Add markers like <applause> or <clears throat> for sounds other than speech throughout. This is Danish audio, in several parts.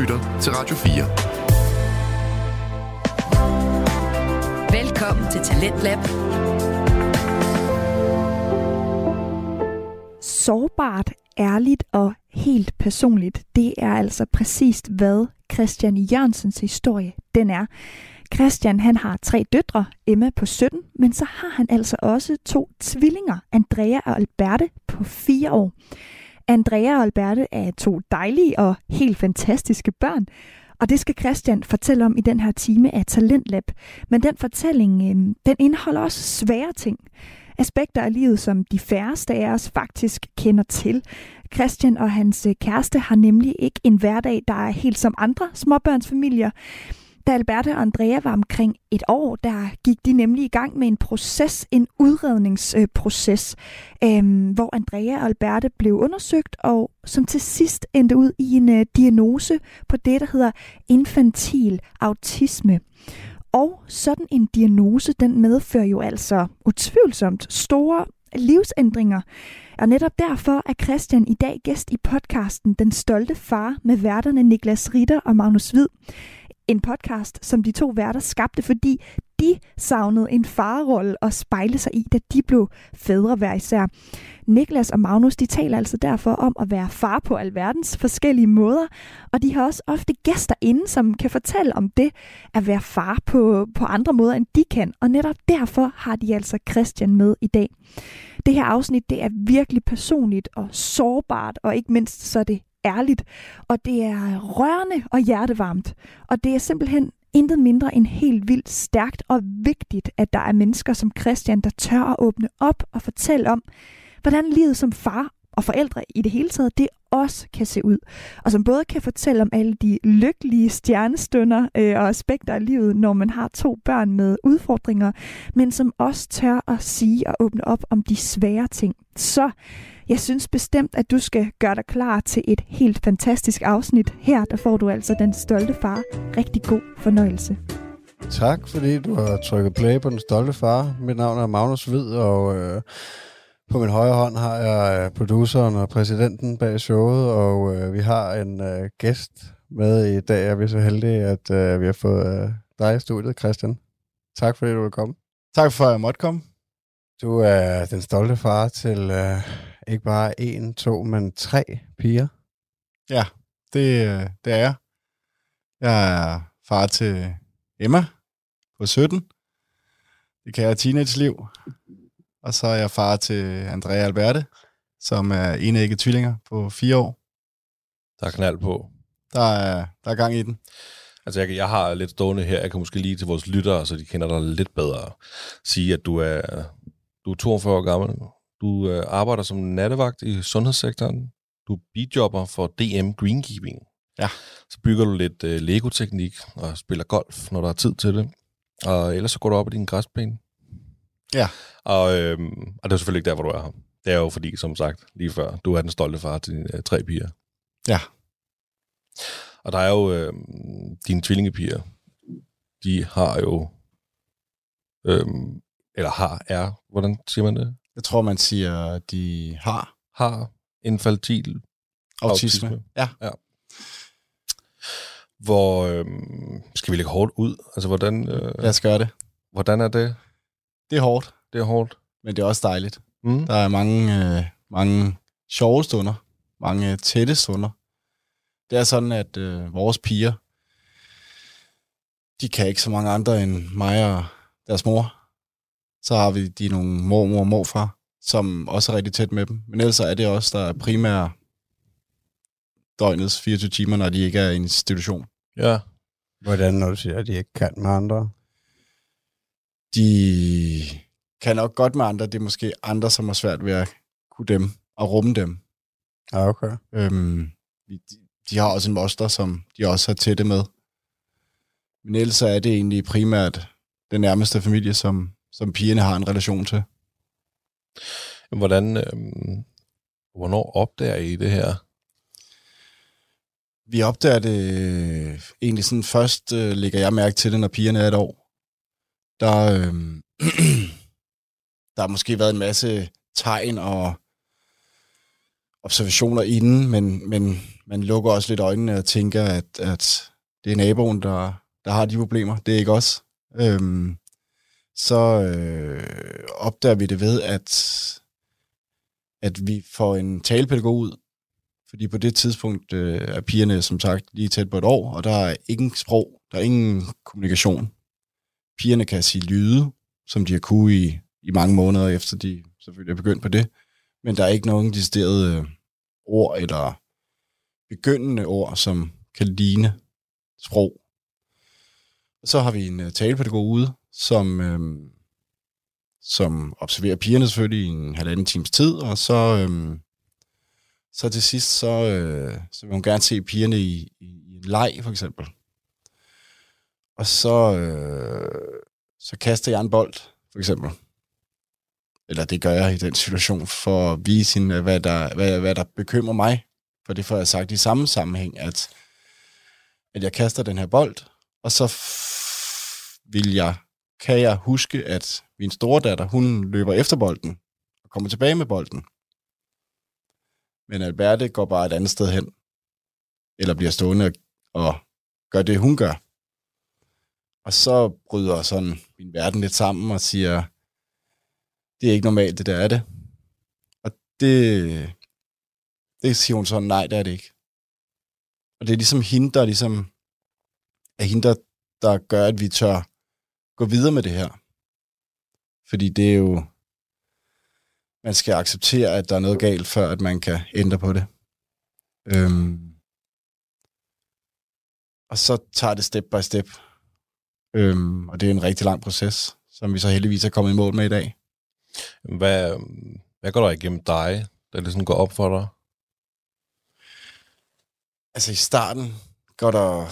lytter til Radio 4. Velkommen til Talentlab. Sårbart, ærligt og helt personligt, det er altså præcist, hvad Christian Jørgensens historie den er. Christian han har tre døtre, Emma på 17, men så har han altså også to tvillinger, Andrea og Alberte på 4 år. Andrea og Alberte er to dejlige og helt fantastiske børn, og det skal Christian fortælle om i den her time af Talentlab. Men den fortælling, øh, den indeholder også svære ting. Aspekter af livet, som de færreste af os faktisk kender til. Christian og hans øh, kæreste har nemlig ikke en hverdag, der er helt som andre småbørnsfamilier. Da Alberta og Andrea var omkring et år, der gik de nemlig i gang med en proces, en udredningsproces, øh, hvor Andrea og Alberta blev undersøgt, og som til sidst endte ud i en øh, diagnose på det, der hedder infantil autisme. Og sådan en diagnose, den medfører jo altså utvivlsomt store livsændringer. Og netop derfor er Christian i dag gæst i podcasten Den Stolte Far med værterne Niklas Ritter og Magnus Hvid. En podcast, som de to værter skabte, fordi de savnede en farrolle og spejle sig i, da de blev fædre hver især. Niklas og Magnus, de taler altså derfor om at være far på alverdens forskellige måder, og de har også ofte gæster inde, som kan fortælle om det at være far på, på andre måder, end de kan. Og netop derfor har de altså Christian med i dag. Det her afsnit, det er virkelig personligt og sårbart, og ikke mindst så er det ærligt, og det er rørende og hjertevarmt. Og det er simpelthen intet mindre end helt vildt stærkt og vigtigt, at der er mennesker som Christian, der tør at åbne op og fortælle om, hvordan livet som far og forældre i det hele taget, det også kan se ud. Og som både kan fortælle om alle de lykkelige stjernestunder øh, og aspekter af livet, når man har to børn med udfordringer, men som også tør at sige og åbne op om de svære ting. Så jeg synes bestemt, at du skal gøre dig klar til et helt fantastisk afsnit. Her der får du altså den stolte far. Rigtig god fornøjelse. Tak, fordi du har trykket play på den stolte far. Mit navn er Magnus Hvid, og øh, på min højre hånd har jeg øh, produceren og præsidenten bag showet, og øh, vi har en øh, gæst med i dag. Er vi så heldige, at øh, vi har fået øh, dig i studiet, Christian. Tak fordi du vil komme. Tak for, at jeg måtte komme. Du er den stolte far til øh, ikke bare en, to, men tre piger. Ja, det, øh, det er jeg. Jeg er far til Emma på 17. Det kan jeg teenage-liv. Og så er jeg far til Andrea Alberte, som er enægget tvillinger på fire år. Der er knald på. Der er, der er gang i den. Altså, jeg, jeg har lidt stående her. Jeg kan måske lige til vores lyttere, så de kender dig lidt bedre, sige, at du er, du er 42 år gammel. Du øh, arbejder som nattevagt i sundhedssektoren. Du er bidjobber for DM Greenkeeping. Ja. Så bygger du lidt øh, Lego-teknik og spiller golf, når der er tid til det. Og ellers så går du op i din græsplæne. Ja. Og, øhm, og det er selvfølgelig ikke der, hvor du er her. Det er jo fordi, som sagt, lige før, du er den stolte far til dine øh, tre piger. Ja. Og der er jo øh, dine tvillingepiger. De har jo... Øh, eller har, er, hvordan siger man det? Jeg tror, man siger, de har Har infantil autisme. Autisme. Ja. Ja. Hvor øh, skal vi lægge hårdt ud? Altså, hvordan, øh, Lad os gøre det. hvordan er det? Det er hårdt, Det er hårdt. men det er også dejligt. Mm. Der er mange, øh, mange sjove stunder, mange tætte stunder. Det er sådan, at øh, vores piger, de kan ikke så mange andre end mig og deres mor. Så har vi de nogle mormor og morfar, som også er rigtig tæt med dem. Men ellers er det også, der er primært døgnets 24 timer, når de ikke er i en institution. Ja. Hvordan, når du siger, at de ikke kan med andre? De kan nok godt med andre. Det er måske andre, som har svært ved at kunne dem og rumme dem. Ja, okay. Øhm, vi- de, de har også en moster, som de også har tætte med. Men ellers er det egentlig primært den nærmeste familie, som, som pigerne har en relation til. Hvordan, øh, hvornår opdager I det her? Vi opdager det øh, egentlig sådan først, øh, lægger jeg mærke til det, når pigerne er et år. Der, øh, <clears throat> der har måske været en masse tegn og observationer inden, men, men man lukker også lidt øjnene og tænker, at, at det er naboen, der, der har de problemer. Det er ikke os. Øhm, så øh, opdager vi det ved, at, at vi får en talepædagog ud, fordi på det tidspunkt øh, er pigerne som sagt lige tæt på et år, og der er ingen sprog, der er ingen kommunikation. Pigerne kan sige lyde, som de har kunne i, i mange måneder efter de selvfølgelig er begyndt på det, men der er ikke nogen deciderede øh, ord eller begyndende ord, som kan ligne sprog. Så har vi en øh, talepædagog ude, som, øhm, som observerer pigerne selvfølgelig i en halvanden times tid, og så, øhm, så til sidst, så, øh, så vil hun gerne se pigerne i, i, i en leg, for eksempel. Og så, øh, så kaster jeg en bold, for eksempel. Eller det gør jeg i den situation, for at vise hende, hvad der, hvad, hvad der bekymrer mig. For det får jeg sagt i samme sammenhæng, at, at jeg kaster den her bold, og så vil jeg, kan jeg huske, at min store datter, hun løber efter bolden og kommer tilbage med bolden. Men Alberte går bare et andet sted hen, eller bliver stående og gør det, hun gør. Og så bryder sådan min verden lidt sammen og siger, det er ikke normalt, det der er det. Og det, det siger hun sådan, nej, det er det ikke. Og det er ligesom hende, der ligesom, er hende, der, der gør, at vi tør gå videre med det her. Fordi det er jo, man skal acceptere, at der er noget galt, før at man kan ændre på det. Øhm, og så tager det step by step. Øhm, og det er en rigtig lang proces, som vi så heldigvis er kommet i mål med i dag. Hvad, hvad går der igennem dig, det sådan går op for dig? Altså i starten går der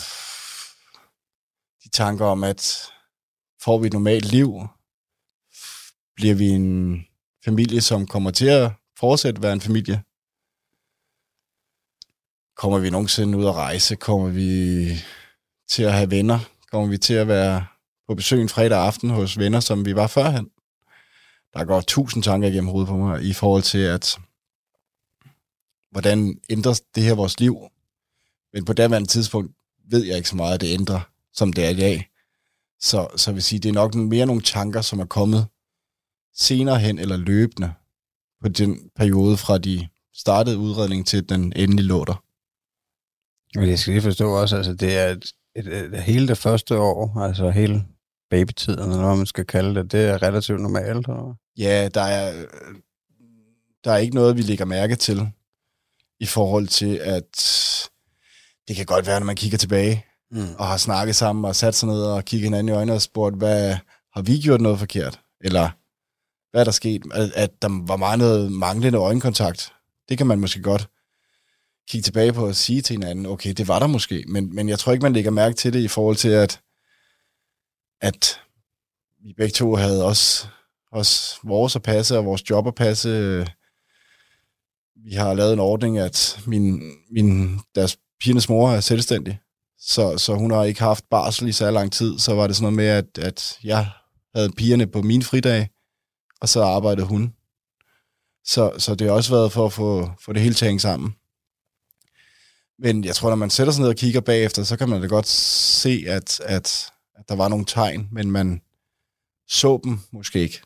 de tanker om, at får vi et normalt liv, bliver vi en familie, som kommer til at fortsætte at være en familie. Kommer vi nogensinde ud at rejse? Kommer vi til at have venner? Kommer vi til at være på besøg en fredag aften hos venner, som vi var førhen? Der går tusind tanker igennem hovedet på mig i forhold til, at hvordan ændrer det her vores liv? Men på daværende tidspunkt ved jeg ikke så meget, at det ændrer, som det er i dag. Så, så jeg vil sige, det er nok mere nogle tanker, som er kommet senere hen eller løbende på den periode fra de startede udredning til den endelige lå der. Men jeg skal lige forstå også, altså det er et, et, hele det første år, altså hele babytiden, eller hvad man skal kalde det, det er relativt normalt, eller Ja, der er, der er ikke noget, vi lægger mærke til i forhold til, at det kan godt være, når man kigger tilbage mm. og har snakket sammen og sat sig ned og kigget hinanden i øjnene og spurgt, hvad har vi gjort noget forkert? Eller hvad er der sket? At, at der var meget noget manglende øjenkontakt. Det kan man måske godt kigge tilbage på og sige til hinanden, okay, det var der måske, men, men jeg tror ikke, man lægger mærke til det i forhold til, at, at vi begge to havde også, også vores at passe og vores job at passe. Vi har lavet en ordning, at min, min, deres pigernes mor er selvstændig, så, så hun har ikke haft barsel i så lang tid. Så var det sådan noget med, at, at jeg havde pigerne på min fridag, og så arbejdede hun. Så, så det har også været for at få, få det hele til at hænge sammen. Men jeg tror, når man sætter sig ned og kigger bagefter, så kan man da godt se, at, at, at der var nogle tegn, men man så dem måske ikke.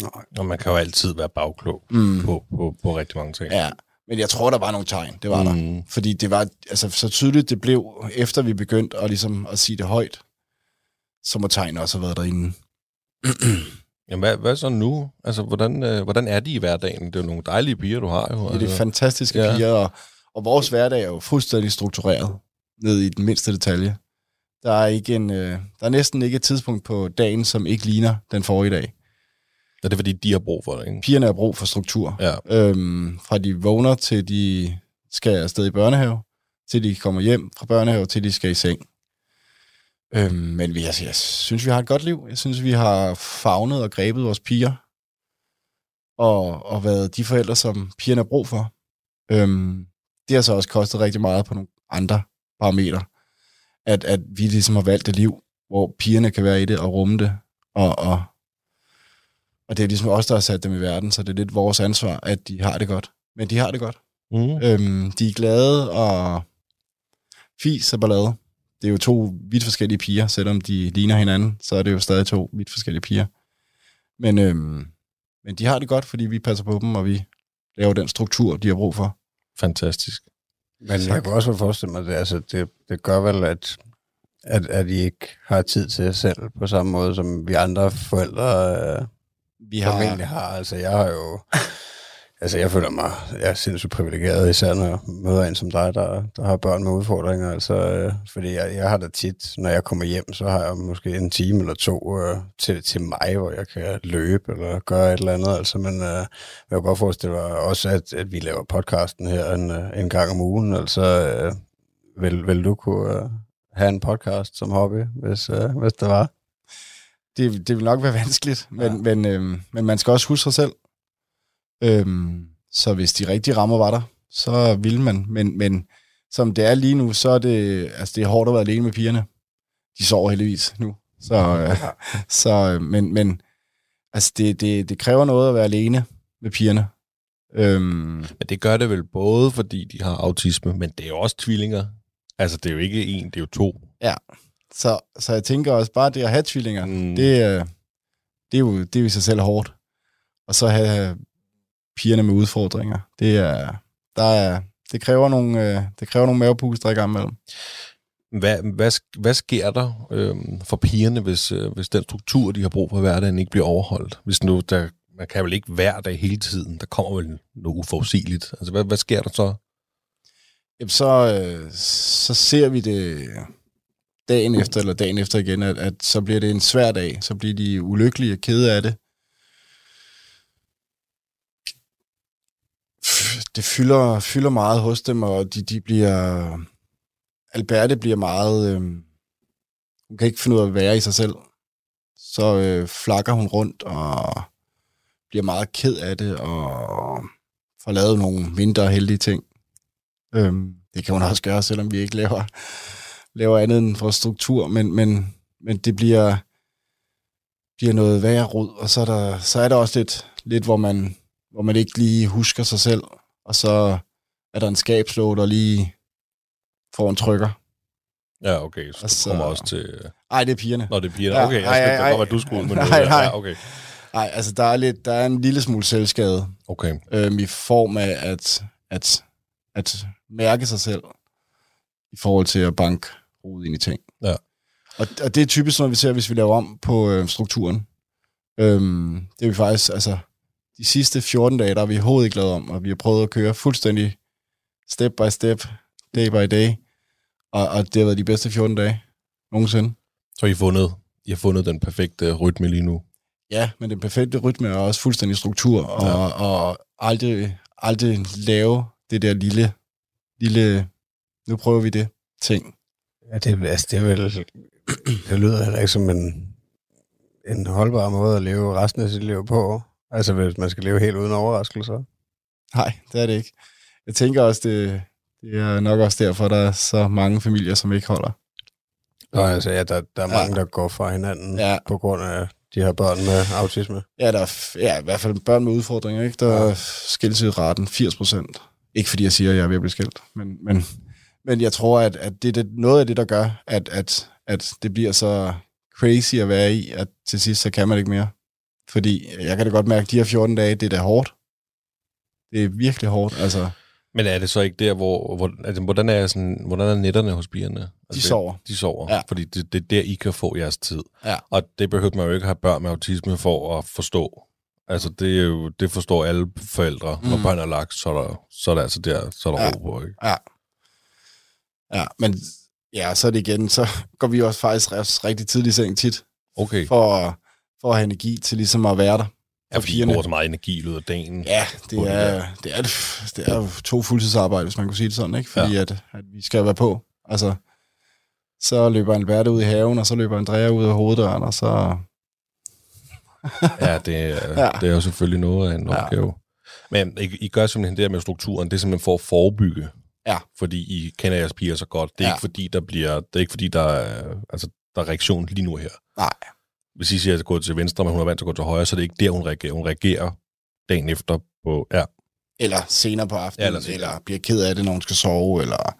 Nej. Og man kan jo altid være bagklog mm. på, på, på rigtig mange ting. Ja, men jeg tror, der var nogle tegn. Det var mm. der. Fordi det var altså, så tydeligt, det blev, efter vi begyndte at, ligesom, at sige det højt, så må tegn også have været derinde. <clears throat> Jamen, hvad, hvad så nu? Altså, hvordan, øh, hvordan er de i hverdagen? Det er jo nogle dejlige piger, du har jo. Altså. Det er det fantastiske ja. piger, og, og vores hverdag er jo fuldstændig struktureret, ned i den mindste detalje. Der er, ikke en, øh, der er næsten ikke et tidspunkt på dagen, som ikke ligner den forrige dag. Er det fordi, de har brug for det, ikke? Pigerne har brug for struktur. Ja. Øhm, fra de vågner, til de skal afsted i børnehave, til de kommer hjem fra børnehave, til de skal i seng. Øhm, men vi, altså, jeg synes, vi har et godt liv. Jeg synes, vi har fagnet og grebet vores piger, og, og været de forældre, som pigerne har brug for. Øhm, det har så også kostet rigtig meget på nogle andre parametre, at, at vi ligesom har valgt et liv, hvor pigerne kan være i det og rumme det, og, og, og det er ligesom os, der har sat dem i verden, så det er lidt vores ansvar, at de har det godt. Men de har det godt. Mm. Øhm, de er glade og fis og ballade. Det er jo to vidt forskellige piger, selvom de ligner hinanden, så er det jo stadig to vidt forskellige piger. Men, øhm, men de har det godt, fordi vi passer på dem, og vi laver den struktur, de har brug for. Fantastisk. Men jeg kan også forestille mig, at det, altså, det, det gør vel, at, at, at I ikke har tid til jer selv på samme måde, som vi andre forældre øh, Vi formentlig har. Altså, jeg har jo... Altså, jeg føler mig jeg er sindssygt privilegeret, især når jeg møder en som dig, der, der har børn med udfordringer. Altså, øh, fordi jeg, jeg har da tit, når jeg kommer hjem, så har jeg måske en time eller to øh, til, til mig, hvor jeg kan løbe eller gøre et eller andet. Altså, men øh, jeg kan godt forestille mig også, at, at vi laver podcasten her en, øh, en gang om ugen. Altså, øh, vil, vil du kunne øh, have en podcast som hobby, hvis, øh, hvis det var? det, det vil nok være vanskeligt, men, ja. men, øhm, men man skal også huske sig selv. Øhm, så hvis de rigtige rammer var der, så ville man. Men, men som det er lige nu, så er det, altså det er hårdt at være alene med pigerne. De sover heldigvis nu. Så, øh, <laughs> så øh, men, men altså det, det, det kræver noget at være alene med pigerne. Øhm, Men det gør det vel både, fordi de har autisme, men det er jo også tvillinger. Altså, det er jo ikke en, det er jo to. så, så jeg tænker også, bare det at have tvillinger, Mm. det, er- det, er jo, det er jo i sig selv hårdt. Og så have pigerne med udfordringer, det er, der er, det kræver nogle, øh, det kræver nogle mavepuster i gang imellem. Hvad, hvad, hvad sker der øhm, for pigerne, hvis, øh, hvis den struktur, de har brug for i hverdagen, ikke bliver overholdt? Hvis nu, der, man kan vel ikke hver dag hele tiden, der kommer vel noget uforudsigeligt. Altså, hvad, hvad sker der så? Jamen, så, øh, så ser vi det dagen efter, eller dagen efter igen, at, at så bliver det en svær dag. Så bliver de ulykkelige og kede af det. Det fylder, fylder meget hos dem, og de, de bliver... Alberte bliver meget... Øh, hun kan ikke finde ud af at være i sig selv. Så øh, flakker hun rundt og bliver meget ked af det, og får lavet nogle mindre heldige ting. Øhm, det kan hun også gøre, selvom vi ikke laver, laver andet end for struktur, men, men, men det bliver, bliver noget værre rod, og så er der, så er der også lidt, lidt hvor, man, hvor man ikke lige husker sig selv, og så er der en skabslåg, der lige får en trykker. Ja, okay, så Og så- kommer også til... Ej, det er pigerne. Nå, det bliver Ja, Okay, jeg ej, ej, godt, hvad du skulle, men Nej, noget- nej. Ja, okay. Nej, altså der er, lidt, der er en lille smule selvskade, Okay. øhm, i form af at, at, at mærke sig selv i forhold til at banke hovedet ind i ting. Ja. Og, og det er typisk noget, vi ser, hvis vi laver om på øh, strukturen. Øhm, det er vi faktisk, altså, de sidste 14 dage, der har vi overhovedet ikke lavet om, og vi har prøvet at køre fuldstændig step by step, day by day, og, og det har været de bedste 14 dage nogensinde. Så har I fundet, I har fundet den perfekte rytme lige nu. Ja, men den perfekte rytme er også fuldstændig struktur, og, Ja. ja. og aldrig, aldrig lave det der lille, lille, nu prøver vi det, ting. Ja, det, altså, det er vel... Det lyder heller ikke som en, en holdbar måde at leve resten af sit liv på. Altså, hvis man skal leve helt uden overraskelser. Nej, det er det ikke. Jeg tænker også, det, det er nok også derfor, der er så mange familier, som ikke holder. Og altså, ja, der, der er Ja. mange, der går fra hinanden Ja. på grund af de her børn med autisme. Ja, der er ja, i hvert fald børn med udfordringer, ikke? Der er skilsraten 80 procent. Ikke fordi jeg siger, at jeg er ved at blive skilt, men, men, men jeg tror, at, at det er noget af det, der gør, at, at, at det bliver så crazy at være i, at til sidst, så kan man ikke mere. Fordi jeg kan da godt mærke, at de her 14 dage, det er da hårdt. Det er virkelig hårdt. Altså, Men er det så ikke der, hvor, hvor altså, hvordan, er sådan, hvordan er netterne hos pigerne? Altså, de det- sover. De sover, Ja. fordi det, det er der, I kan få jeres tid. Ja. Og det behøver man jo ikke have børn med autisme for at forstå. Altså, det, er jo, det forstår alle forældre. Mm. Når børn er lagt, så er der, så er der altså der, så er der Ja. ro på, ikke? Ja. Ja, men ja, så er det igen, så går vi også faktisk rigtig tidligt i seng tit, Okay. for, for at have energi til ligesom at være der. Ja, fordi pigerne. bruger så meget energi i løbet af dagen. Ja, det er, det, er, det er to fuldtidsarbejde, hvis man kunne sige det sådan, ikke? Fordi ja. at, at vi skal være på. Altså, så løber Alberte ud i haven, og så løber Andrea ud af hoveddøren, og så... <laughs> Ja, det, er, Ja. ja. det er jo selvfølgelig noget af en Ja. opgave. Men I, I gør simpelthen det her med strukturen, det er simpelthen for at forebygge. Ja. Fordi I kender jeres piger så godt. Det er Ja. ikke fordi, der bliver, det er ikke fordi, der er, altså, der er reaktion lige nu her. Nej. Hvis I siger, at det går til venstre, men hun er vant til at gå til højre, så er det ikke der, hun reagerer. Hun reagerer dagen efter på, ja, eller senere på aftenen, Ja, eller, senere. eller bliver ked af det, når hun skal sove, eller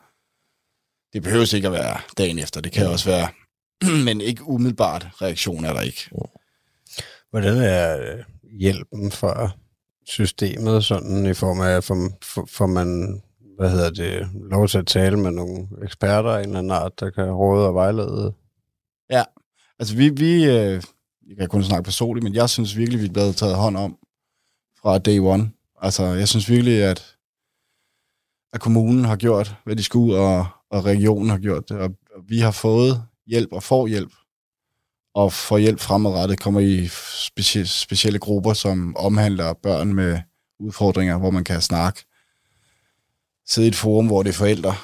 det behøver ikke at være dagen efter, det kan også være, <clears throat> men ikke umiddelbart reaktion er der ikke. Hvordan er øh, hjælpen fra systemet sådan i form af, for, for, for man, hvad hedder det, lov til at tale med nogle eksperter af en eller anden art, der kan råde og vejlede? Altså vi, vi øh, jeg kan kun snakke personligt, men jeg synes virkelig, vi er blevet taget hånd om fra day one. Altså jeg synes virkelig, at, at kommunen har gjort, hvad de skulle, og, og regionen har gjort det, og, og vi har fået hjælp og får hjælp, og får hjælp fremadrettet, kommer i specie, specielle grupper, som omhandler børn med udfordringer, hvor man kan snakke. Sidde i et forum, hvor det er forældre.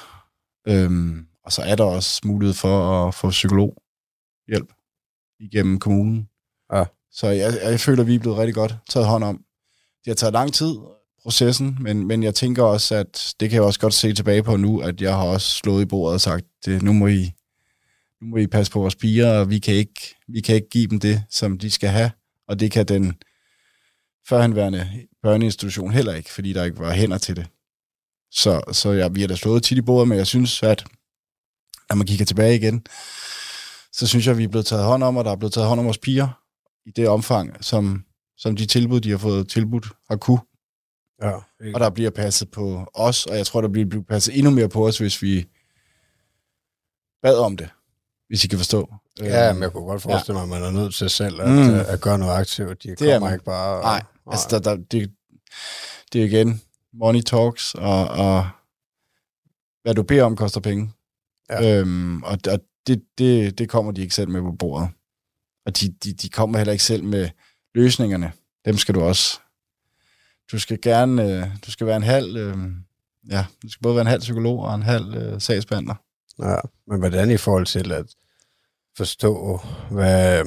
Øhm, og så er der også mulighed for at få psykologhjælp igennem kommunen. Ja. Så jeg, jeg føler, at vi er blevet rigtig godt taget hånd om. Det har taget lang tid, processen, men, men jeg tænker også, at det kan jeg også godt se tilbage på nu, at jeg har også slået i bordet og sagt, det, nu, må I, nu må I passe på vores piger, og vi kan, ikke, vi kan ikke give dem det, som de skal have, og det kan den førhenværende børneinstitution heller ikke, fordi der ikke var hænder til det. Så, så ja, vi har da slået tit i bordet, men jeg synes, at når man kigger tilbage igen, så synes jeg, at vi er blevet taget hånd om, og der er blevet taget hånd om vores piger i det omfang, som, som de tilbud, de har fået tilbudt, har kunne. Ja, Og der bliver passet på os, og jeg tror, der bliver passet endnu mere på os, hvis vi bad om det, hvis I kan forstå. Ja, Øhm, men jeg kunne godt forestille mig, at man er nødt til selv at, Mm. mm. at gøre noget aktivt. De er kommer man. ikke bare... Nej, altså der, der, det, det er igen money talks, og, og hvad du beder om koster penge. Ja. Øhm, og og det, det, det kommer de ikke selv med på bordet. Og de, de, de kommer heller ikke selv med løsningerne. Dem skal du også. Du skal gerne, øh, du skal være en halv, øh, ja, du skal både være en halv psykolog og en halv øh, sagsbehandler. Ja, men hvordan i forhold til at forstå, hvad,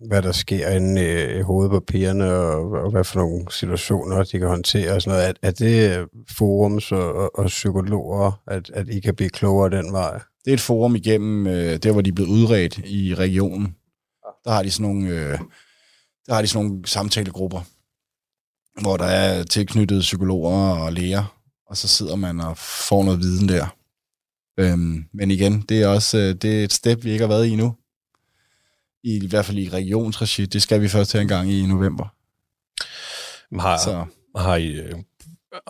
hvad der sker inde i, i hovedet på pigerne, og, og hvad for nogle situationer de kan håndtere og sådan noget. Er, er det øh, forums og, og, og psykologer, at, at I kan blive klogere den vej? Det er et forum igennem, øh, der hvor de er blevet udredt i regionen. Der har de sådan nogle, øh, der har de sådan nogle samtalegrupper, hvor der er tilknyttede psykologer og læger, og så sidder man og får noget viden der. Øhm, men igen, det er også øh, det er et step, vi ikke har været i endnu. I, I hvert fald i regionsregi. Det skal vi først til en gang i november. Har, Så har, I, øh,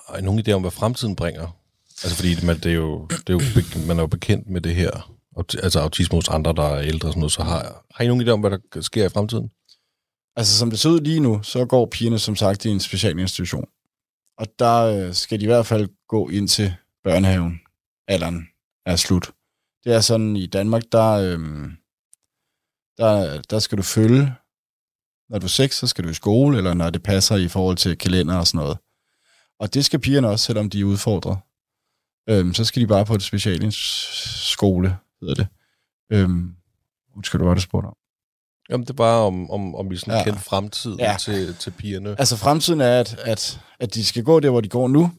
har I nogen idé om, hvad fremtiden bringer? Altså fordi man, det er jo, det er jo, man er jo bekendt med det her. Altså autisme hos andre, der er ældre og sådan noget. Så har, har I nogen idé om, hvad der sker i fremtiden? Altså, som det ser ud lige nu, så går pigerne som sagt i en specialinstitution. Og der øh, skal de i hvert fald gå ind til børnehaven. Alderen er slut. Det er sådan, i Danmark, der, øh, der, der skal du følge, når du er 6, så skal du i skole, eller når det passer i forhold til kalender og sådan noget. Og det skal pigerne også, selvom de er udfordret. Øhm, så skal de bare på et specialskole, hedder det. Øhm, skal du godt have spurgt om. Jamen, det er bare om, om, om vi sådan Ja. kender fremtiden Ja. til, til pigerne. Altså fremtiden er, at, at, at de skal gå der, hvor de går nu,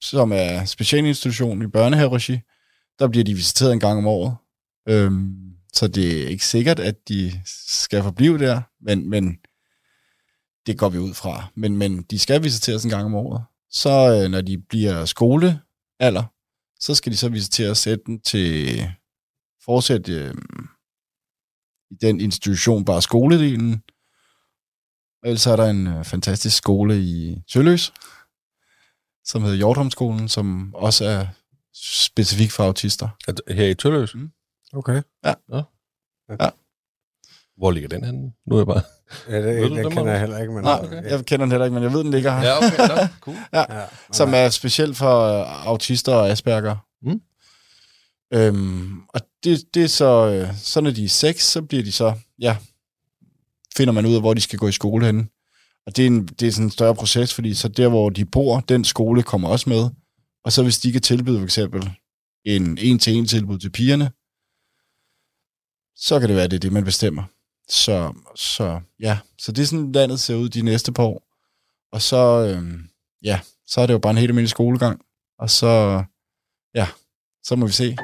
som er specialinstitution i børnehaveregi. Der bliver de visiteret en gang om året. Øhm, så det er ikke sikkert, at de skal forblive der, men, men det går vi ud fra. Men, men de skal visiteres en gang om året. Så øh, når de bliver skolealder, så skal de så visiteres enten til fortsat øh, i den institution, bare skoledelen, og ellers er der en øh, fantastisk skole i Tølløs, som hedder Hjortholmskolen, som også er specifik for autister. Her i Tølløs? Mm. Okay. Hvor ligger den henne? Nu er jeg bare... Ja, det, Ved dem, kender jeg heller ikke, men... Nej, okay. jeg kender den heller ikke, men jeg ved, den ligger her. Ja, okay, ja, <laughs> cool. Ja, som er specielt for øh, autister og Asperger. Mm. Øhm, og det, det er så, øh, så når de er seks, så bliver de så, ja, finder man ud af, hvor de skal gå i skole henne. Og det er, en, det er sådan en større proces, fordi så der, hvor de bor, den skole kommer også med. Og så hvis de kan tilbyde for eksempel en en-til-en tilbud til pigerne, så kan det være, det er det, man bestemmer. Så, så ja, så det er sådan, landet ser ud de næste par år. Og så, øhm, ja, så er det jo bare en helt almindelig skolegang. Og så, ja, så må vi se.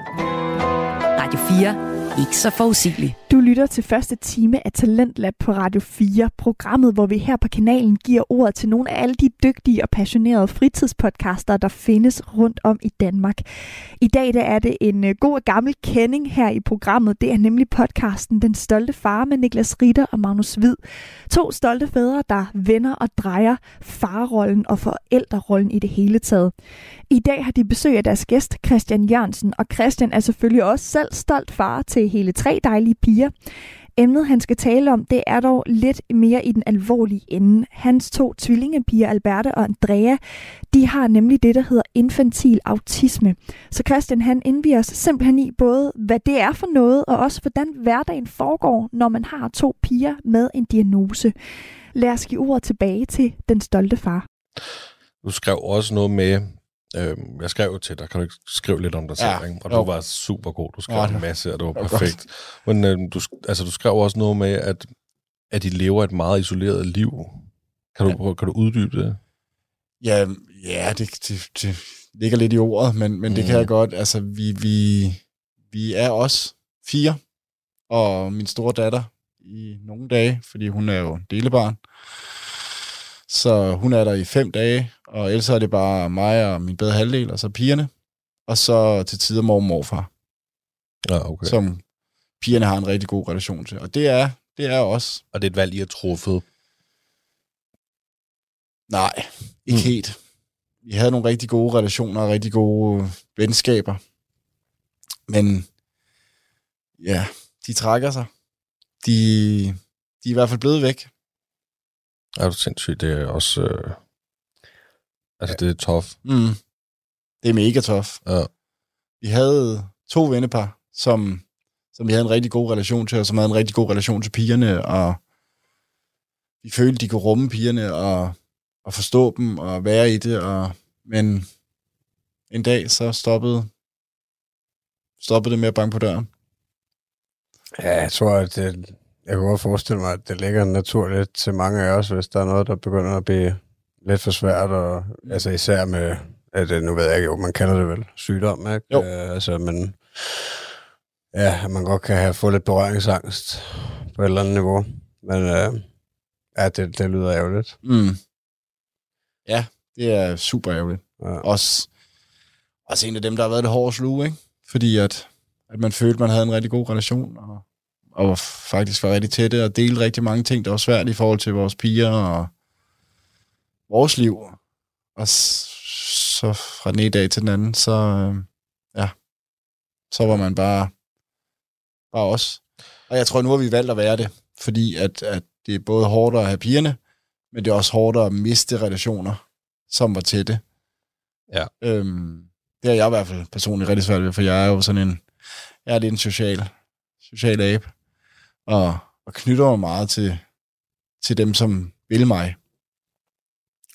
Radio 4 ikke så forudsigelig. Du lytter til første time af Talentlab på Radio 4, programmet, hvor vi her på kanalen giver ordet til nogle af alle de dygtige og passionerede fritidspodcaster, der findes rundt om i Danmark. I dag der er det en øh, god og gammel kending her i programmet. Det er nemlig podcasten Den Stolte Far med Niklas Ritter og Magnus Hvid. To stolte fædre, der vender og drejer farrollen og forældrerollen i det hele taget. I dag har de besøg af deres gæst Christian Jørgensen, og Christian er selvfølgelig også selv stolt far til hele tre dejlige piger. Emnet, han skal tale om, det er dog lidt mere i den alvorlige ende. Hans to tvillingepiger, Alberte og Andrea, de har nemlig det, der hedder infantil autisme. Så Christian, han indviger os simpelthen i både, hvad det er for noget, og også hvordan hverdagen foregår, når man har to piger med en diagnose. Lad os give ordet tilbage til den stolte far. Du skrev også noget med, øh, jeg skrev jo til dig, kan du ikke skrive lidt om dig selv, Ja, ikke? og jo. du var super god, du skrev Ja, en masse, og det var perfekt. Men øh, du, altså, du skrev også noget med, at, at de lever et meget isoleret liv. Kan du, kan du uddybe det? Ja, ja det, det, det ligger lidt i ordet, men, men mm. det kan Mm. jeg godt. Altså, vi, vi, vi er også fire, og min store datter i nogle dage, fordi hun er jo delebarn. Så hun er der i fem dage, og ellers er det bare mig og min bedre halvdel, og så pigerne. Og så til tider mor og morfar, Ja, okay. som pigerne har en rigtig god relation til. Og det er, det er også. Og det er et valg, I har truffet. Nej, ikke Mm. helt. Vi havde nogle rigtig gode relationer og rigtig gode venskaber. Men ja, de trækker sig. De, de er i hvert fald blevet væk. Er du sindssygt? Det er også... Øh, altså, det er tough. Mm. Det er mega tough. Ja. Vi havde to vennepar, som, som vi havde en rigtig god relation til, og som havde en rigtig god relation til pigerne, og vi følte, de kunne rumme pigerne, og, og forstå dem, og være i det, og, men en dag så stoppede, stoppede det med at banke på døren. Ja, jeg tror, at det, jeg kan godt forestille mig, at det ligger naturligt til mange af os, hvis der er noget, der begynder at blive lidt for svært, og altså især med, at det, nu ved jeg ikke, jo, man kalder det vel sygdom, ikke? Jo. Øh, altså, men ja, man godt kan have fået lidt berøringsangst på et eller andet niveau. Men øh, ja, det, det lyder ærgerligt. Mm. Ja, det er super ærgerligt. Ja. Også, også en af dem, der har været det hårde slug, ikke? Fordi at, at man følte, man havde en rigtig god relation, og, og faktisk var rigtig tætte, og delte rigtig mange ting, der var svært i forhold til vores piger og vores liv. Og så fra den ene dag til den anden, så, øh, ja, så var man bare, bare os. Og jeg tror, nu har vi valgt at være det, fordi at, at det er både hårdt at have pigerne, men det er også hårdt at miste relationer, som var tætte. Ja. Øhm, det har jeg i hvert fald personligt rigtig svært ved, for jeg er jo sådan en, jeg er lidt en social, social abe, og, og knytter mig meget til, til dem, som vil mig.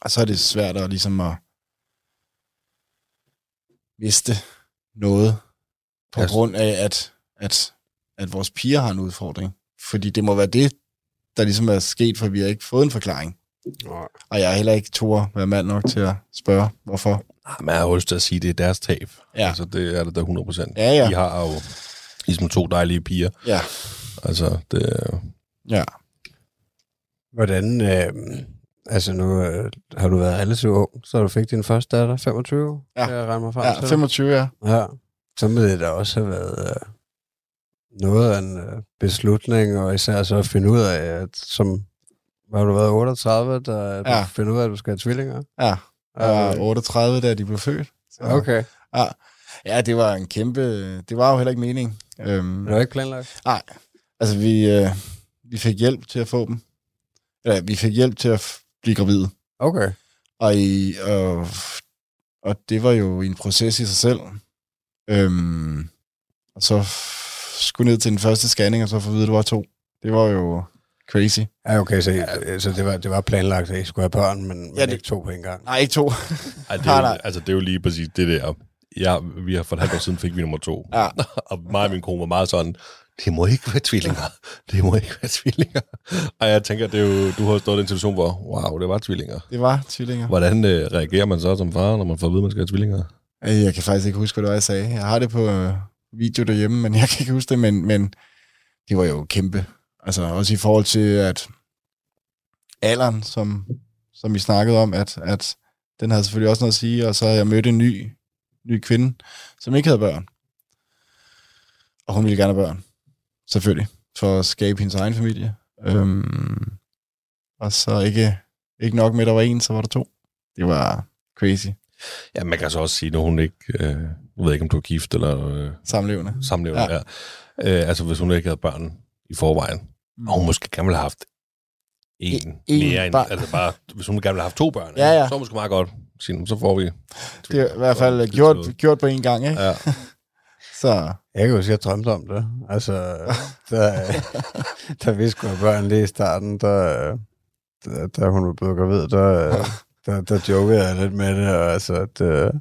Og så er det svært at ligesom at miste noget på Altså- grund af, at, at, at vores piger har en udfordring. Fordi det må være det, der ligesom er sket, for vi har ikke fået en forklaring. Og jeg er heller ikke to være mand nok til at spørge, hvorfor. Ah, Man har jo lyst til at sige, at det er deres tab. Ja. Altså, det er det da 100 procent. Ja, ja. De har jo ligesom to dejlige piger. Ja, Altså, det ja. Hvordan, øh, altså nu øh, har du været relativt ung, så du fik din første datter, 25? Ja. Kan jeg regne mig frem Ja, til? 25, ja. Ja, så må det da også have været øh, noget af en øh, beslutning, og især så at finde ud af, at som har du været 38, der ja. Ja. du finder ud af, at du skal have tvillinger? Ja, jeg var Øh, 38, da de blev født. Så, Okay, Ja. ja, det var en kæmpe... Det var jo heller ikke meningen. Øhm, men det var ikke planlagt? Nej, altså vi, øh, vi fik hjælp til at få dem. Eller vi fik hjælp til at blive gravide. Okay. Og, i, og, og det var jo en proces i sig selv. Øhm, og så skulle ned til den første scanning, og så få at vide, at det var to. Det var jo crazy. Ja, okay, så, ja. så det, var, det var planlagt, at I skulle have børn, men, men Ja, det- ikke to på en gang. Nej, ikke to. Ej, det, er <laughs> Nej, jo, nej. altså, det er jo lige præcis det der. Ja, vi har for et halvt år siden fik vi nummer to. Ja. <laughs> og mig og min kone var meget sådan, det må ikke være tvillinger. Det må ikke være tvillinger. Og jeg tænker, det er jo, du har stået i en situation, hvor, wow, det var tvillinger. Det var tvillinger. Hvordan øh, reagerer man så som far, når man får at vide, at man skal have tvillinger? Øh, Jeg kan faktisk ikke huske, hvad det var, jeg sagde. Jeg har det på, øh, video derhjemme, men jeg kan ikke huske det, men, men det var jo kæmpe. Altså også i forhold til, at alderen, som, som vi snakkede om, at, at den havde selvfølgelig også noget at sige, og så havde jeg mødt en ny, ny kvinde, som ikke havde børn. Og hun ville gerne have børn, selvfølgelig, for at skabe hendes egen familie. Øhm, og så ikke, ikke nok med, at der var en, så var der to. Det var crazy. Ja, man kan så også sige, når hun ikke... Øh, jeg ved ikke, om du er gift eller øh, Samlevende. samlevende. Ja. Ja. Øh, altså, hvis hun ikke havde børn i forvejen, mm. og hun måske gerne ville have haft en, En- mere end... Altså bare, hvis hun gerne ville have haft to børn, Ja, ja. så måske meget godt. Sige, "Nu, så får vi... Det er i hvert fald gjort, gjort på en gang, ikke? Ja. <laughs> Så Jeg kan huske, at jeg drømte om det. Altså, da, da vi skulle have børn lige i starten, der, da, da hun var blevet gravid, der, der, der jokede jeg lidt med det, og altså, at, øh,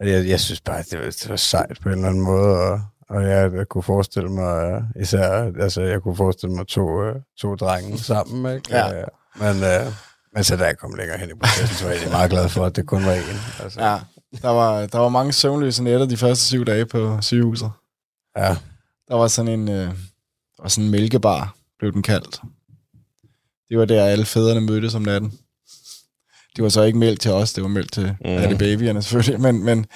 at jeg, jeg synes bare, at det var, det var sejt på en eller anden måde, og, og jeg, jeg kunne forestille mig, især, altså, jeg kunne forestille mig to, øh, to drenge sammen, ikke? Ja. Øh, Men, øh, men så da jeg kom længere hen i processen, så var jeg meget glad for, at det kun var én. Altså, ja, der var, der var mange søvnløse nætter de første syv dage på sygehuset. ja. Der var sådan en, øh, der var sådan en mælkebar, blev den kaldt. Det var der, alle fædrene mødtes om natten. Det var så ikke mælk til os, det var mælk til mm. alle babyerne selvfølgelig, men, men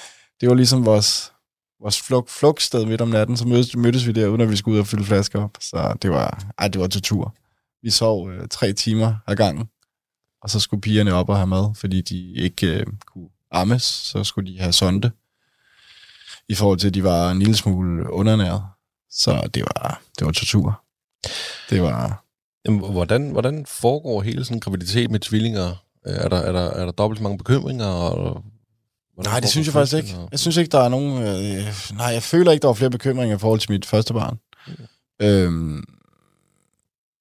det var ligesom vores, vores flug, flugtsted midt om natten, så mødtes, mødtes vi derude, når vi skulle ud og fylde flasker op. Så det var, ej, det var tortur. Vi sov øh, tre timer ad gangen, og så skulle pigerne op og have mad, fordi de ikke øh, kunne ammes, så skulle de have sonde, i forhold til, at de var en lille smule undernæret. Så det var, det var tortur. Det var... Jamen, hvordan, hvordan foregår hele sådan en graviditet med tvillinger? Er der, er der, er der dobbelt så mange bekymringer? Og, Nej, det synes jeg faktisk ikke. Jeg synes ikke, der er nogen... Øh, nej, jeg føler ikke, der var flere bekymringer i forhold til mit første barn. Øhm,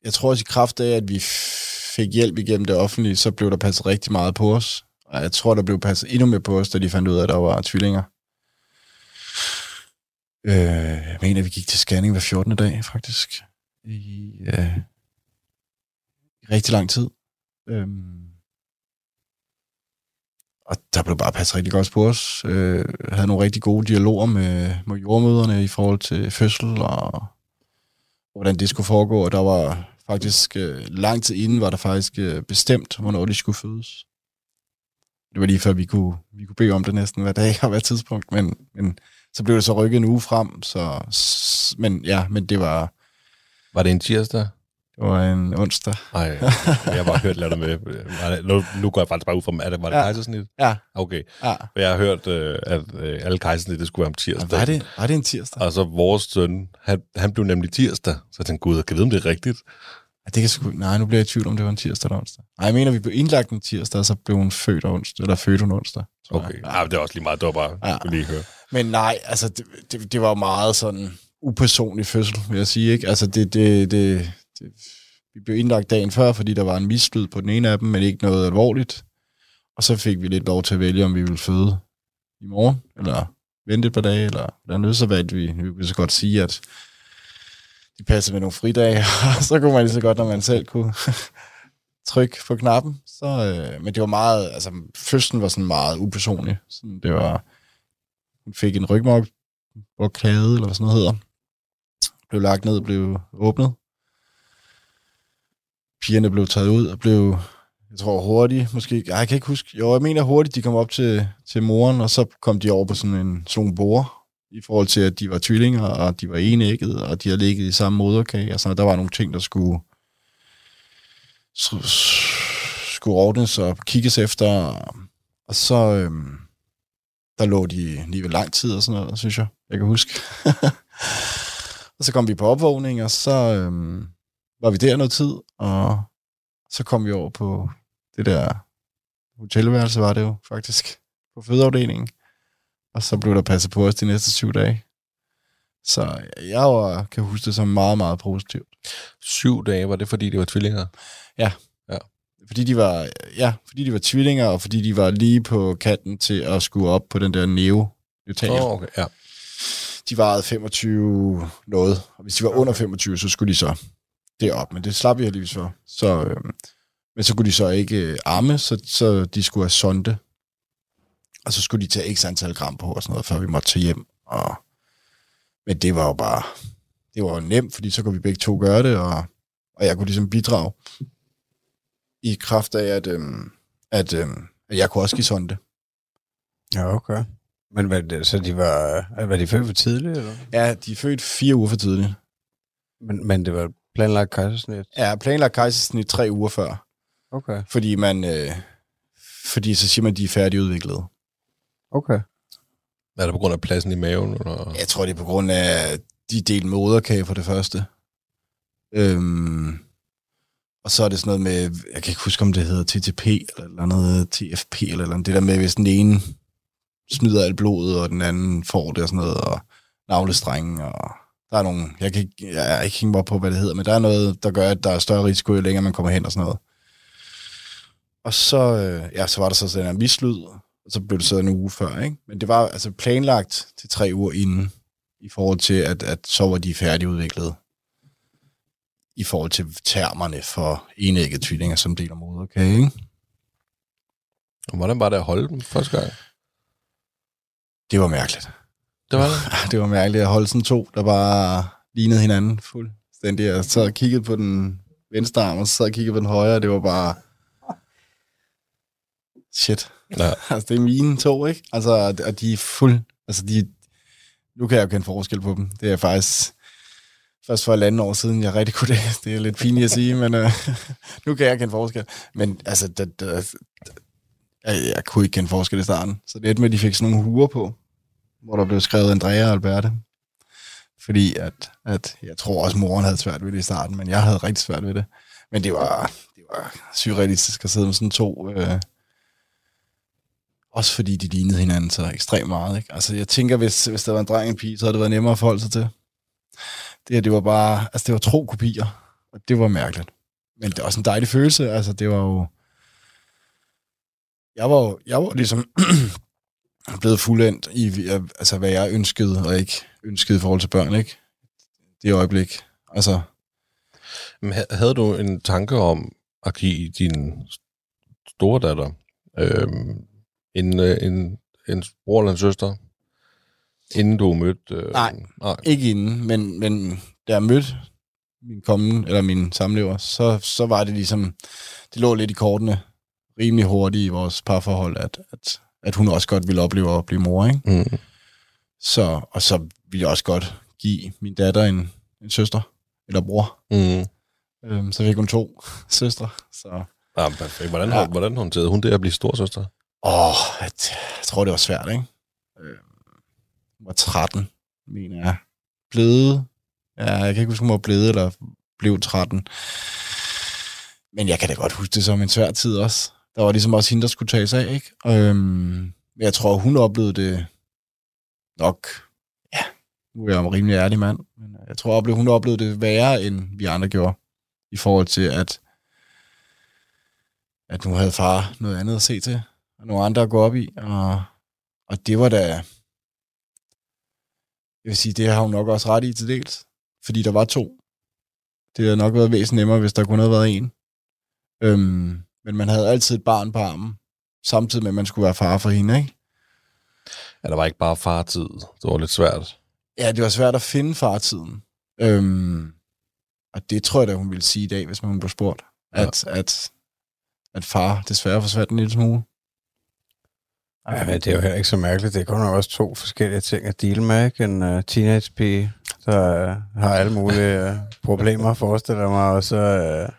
jeg tror også i kraft af, at vi fik hjælp igennem det offentlige, så blev der passet rigtig meget på os. Og jeg tror, der blev passet endnu mere på os, da de fandt ud af, at der var tvillinger. Øh, jeg mener, vi gik til scanning hver 14. dag, faktisk. I, øh, i rigtig lang tid. Øhm, og der blev bare passet rigtig godt på os. Øh, havde nogle rigtig gode dialoger med, med jordmøderne i forhold til fødsel og hvordan det skulle foregå. Og der var faktisk øh, lang tid inden, var der faktisk øh, bestemt, hvornår de skulle fødes. Det var lige før, vi kunne, vi kunne bede om det næsten hver dag og hver tidspunkt, men, men så blev det så rykket en uge frem, så, men ja, men det var, Var det en tirsdag? Det var en onsdag. Nej, jeg har bare hørt lidt med. Nu, nu går jeg faktisk bare ud fra, er det, var det Ja. ja. kejsersnit? Ja, Okay. ja. Jeg har hørt, øh, at øh, alle kejsersnit, det skulle være om tirsdag. Var det, var det en tirsdag? Og så vores søn, han, han blev nemlig tirsdag. Så jeg tænkte, gud, jeg kan vide, om det er rigtigt. Ja, det kan sgu... Nej, nu bliver jeg i tvivl, om det var en tirsdag eller onsdag. Nej, jeg mener, vi blev indlagt en tirsdag, og så blev hun født onsdag, eller født hun onsdag. Okay. Ja, det er også lige meget, det var bare, Ja. ja. skulle lige høre. Men nej, altså, det, det, det var meget sådan upersonlig fødsel, vil jeg sige, ikke? Altså, det, det, det, det, vi blev indlagt dagen før, fordi der var en mislyd på den ene af dem, men ikke noget alvorligt. Og så fik vi lidt lov til at vælge, om vi ville føde i morgen, eller vente et par dage, eller hvordan så valgte vi. Vi kunne så godt sige, at de passede med nogle fridage, <laughs> og så kunne man lige så godt, når man selv kunne <laughs> trykke på knappen. Så, øh, men det var meget, altså fødslen var sådan meget upersonlig. Sådan, det var, hun fik en rygmarvblokade, eller hvad sådan noget hedder. Blev lagt ned, blev åbnet. Pigerne blev taget ud og blev, jeg tror hurtigt, måske, ej, jeg kan ikke huske, jo, jeg mener hurtigt, de kom op til, til moren, og så kom de over på sådan en sådan bord, i forhold til, at de var tvillinger, og de var enægget, og de havde ligget i samme moderkage, og sådan, der var nogle ting, der skulle skulle ordnes og kigges efter, og så, øhm, der lå de lige ved lang tid og sådan noget, synes jeg, jeg kan huske. <laughs> og så kom vi på opvågning, og så øhm, var vi der noget tid, og så kom vi over på det der hotelværelse, var det jo faktisk, på fødeafdelingen. Og så blev der passet på os de næste syv dage. Så jeg var, kan huske det som meget, meget positivt. Syv dage, var det fordi, det var tvillinger? Fordi de var, ja, fordi de var tvillinger, og fordi de var lige på kanten til at skulle op på den der neo oh, okay, ja. De varede 25 noget, og hvis de var under 25, så skulle de så derop, men det slap vi heldigvis for. Så, øh, men så kunne de så ikke øh, arme, så, så de skulle have sonde, og så skulle de tage x antal gram på og sådan noget, før vi måtte tage hjem. Og Men det var jo bare, det var jo nemt, fordi så kunne vi begge to gøre det, og, og jeg kunne ligesom bidrage i kraft af, at, øhm, at, øhm, at jeg kunne også give sådan det. Ja, okay. Men hvad, det- så de var, var de født for tidligt, eller? Ja, de er født fire uger for tidligt. Men, men det var planlagt kejsersnit? Ja, planlagt kejsersnit tre uger før, Okay. fordi man, øh, fordi så siger man, at de er færdigudviklede. Okay. Er det på grund af pladsen i maven? Eller? Jeg tror, det er på grund af, de delte moderkage for det første. Øhm, og så er det sådan noget med, jeg kan ikke huske, om det hedder TTP, eller, noget TFP, eller, eller det der med, hvis den ene smider alt blodet, og den anden får det og sådan noget, og navlestrengen, og der er nogle, jeg kan ikke, jeg er ikke hængt op på, hvad det hedder, men der er noget, der gør, at der er større risiko, jo længere man kommer hen og sådan noget. Og så, øh, ja, så var der så den her mislyd, og så blev det så en uge før, ikke? Men det var altså planlagt til tre uger inden, i forhold til, at, at så var de færdigudviklet i forhold til termerne for enægget tvillinger, som deler moderkage, ikke? Og Hvordan var det at holde dem første gang? Det var mærkeligt. Det var <laughs> det. Det var mærkeligt at holde sådan to, der bare lignede hinanden fuldstændig. Jeg sad og kiggede på den venstre arm, og så sad og kiggede på den højre, og det var bare... Shit. Ja. <laughs> Altså, det er mine to, ikke? Altså, og de er fuld... Altså, de... Nu kan jeg jo kende forskel på dem. Det er faktisk først for et andet år siden, jeg rigtig kunne det. <laughs> Det er lidt pinligt at sige, men øh, nu kan jeg kende forskel. Men altså, det, det, jeg, jeg kunne ikke kende forskel i starten. Så det er med, at de fik sådan nogle huer på, hvor der blev skrevet Andrea og Alberte. Fordi at, at jeg tror også, moren havde svært ved det i starten, men jeg havde rigtig svært ved det. Men det var, det var surrealistisk at sidde med sådan to... Øh, også fordi de lignede hinanden så ekstremt meget. Ikke? Altså, jeg tænker, hvis, hvis der var en dreng og en pige, så havde det været nemmere at forholde sig til. Det her, det var bare... Altså, det var tro kopier, og det var mærkeligt. Men det var også en dejlig følelse. Altså, det var jo... Jeg var jo jeg var ligesom <clears throat> blevet fuldendt i, altså, hvad jeg ønskede, og ikke ønskede i forhold til børn, ikke? Det øjeblik. Altså, Men ha- havde du en tanke om at give din store datter øhm, en, øh, en, en bror eller en søster, inden du mødte... Øh, Nej. nej. Ikke inden, men, men da jeg mødte min kommende, eller min samlever, så, så var det ligesom, det lå lidt i kortene rimelig hurtigt i vores parforhold, at, at, at hun også godt ville opleve at blive mor, ikke? Mm. Så, og så ville jeg også godt give min datter en, en søster, eller bror. Mm. Øhm, så fik hun to <laughs> søstre. Så, Ja, perfekt. Hvordan, Ja. hvordan håndterede hun det at blive storsøster? åh, jeg, jeg tror, det var svært, ikke? Hun var 13, mener jeg. Blevet, ja, jeg kan ikke huske, om hun var blevet eller blev 13. Men jeg kan da godt huske det som en svær tid også. Der var ligesom også hende, der skulle tages af, ikke? Øhm, men jeg tror, hun oplevede det nok, ja, nu er jeg jo en rimelig ærlig mand, men øh, jeg tror, oplevede, hun oplevede det værre, end vi andre gjorde, i forhold til, at, at nu havde far noget andet at se til, og nogle andre at gå op i, og, og det var da, jeg vil sige, det har hun nok også ret i til dels, fordi der var to. Det havde nok været væsentligt nemmere, hvis der kun havde været en. Øhm, men man havde altid et barn på armen, samtidig med, at man skulle være far for hende, ikke? Ja, der var ikke bare fartid. Det var lidt svært. Ja, det var svært at finde fartiden. Øhm, og det tror jeg da, hun ville sige i dag, hvis man blev spurgt. At, ja. at, at far desværre forsvandt en lille smule. Ja, men det er jo heller ikke så mærkeligt. Det er kun også to forskellige ting at deale med, ikke? En uh, teenage-pige, der uh, har alle mulige uh, problemer, forestiller mig, og så, uh,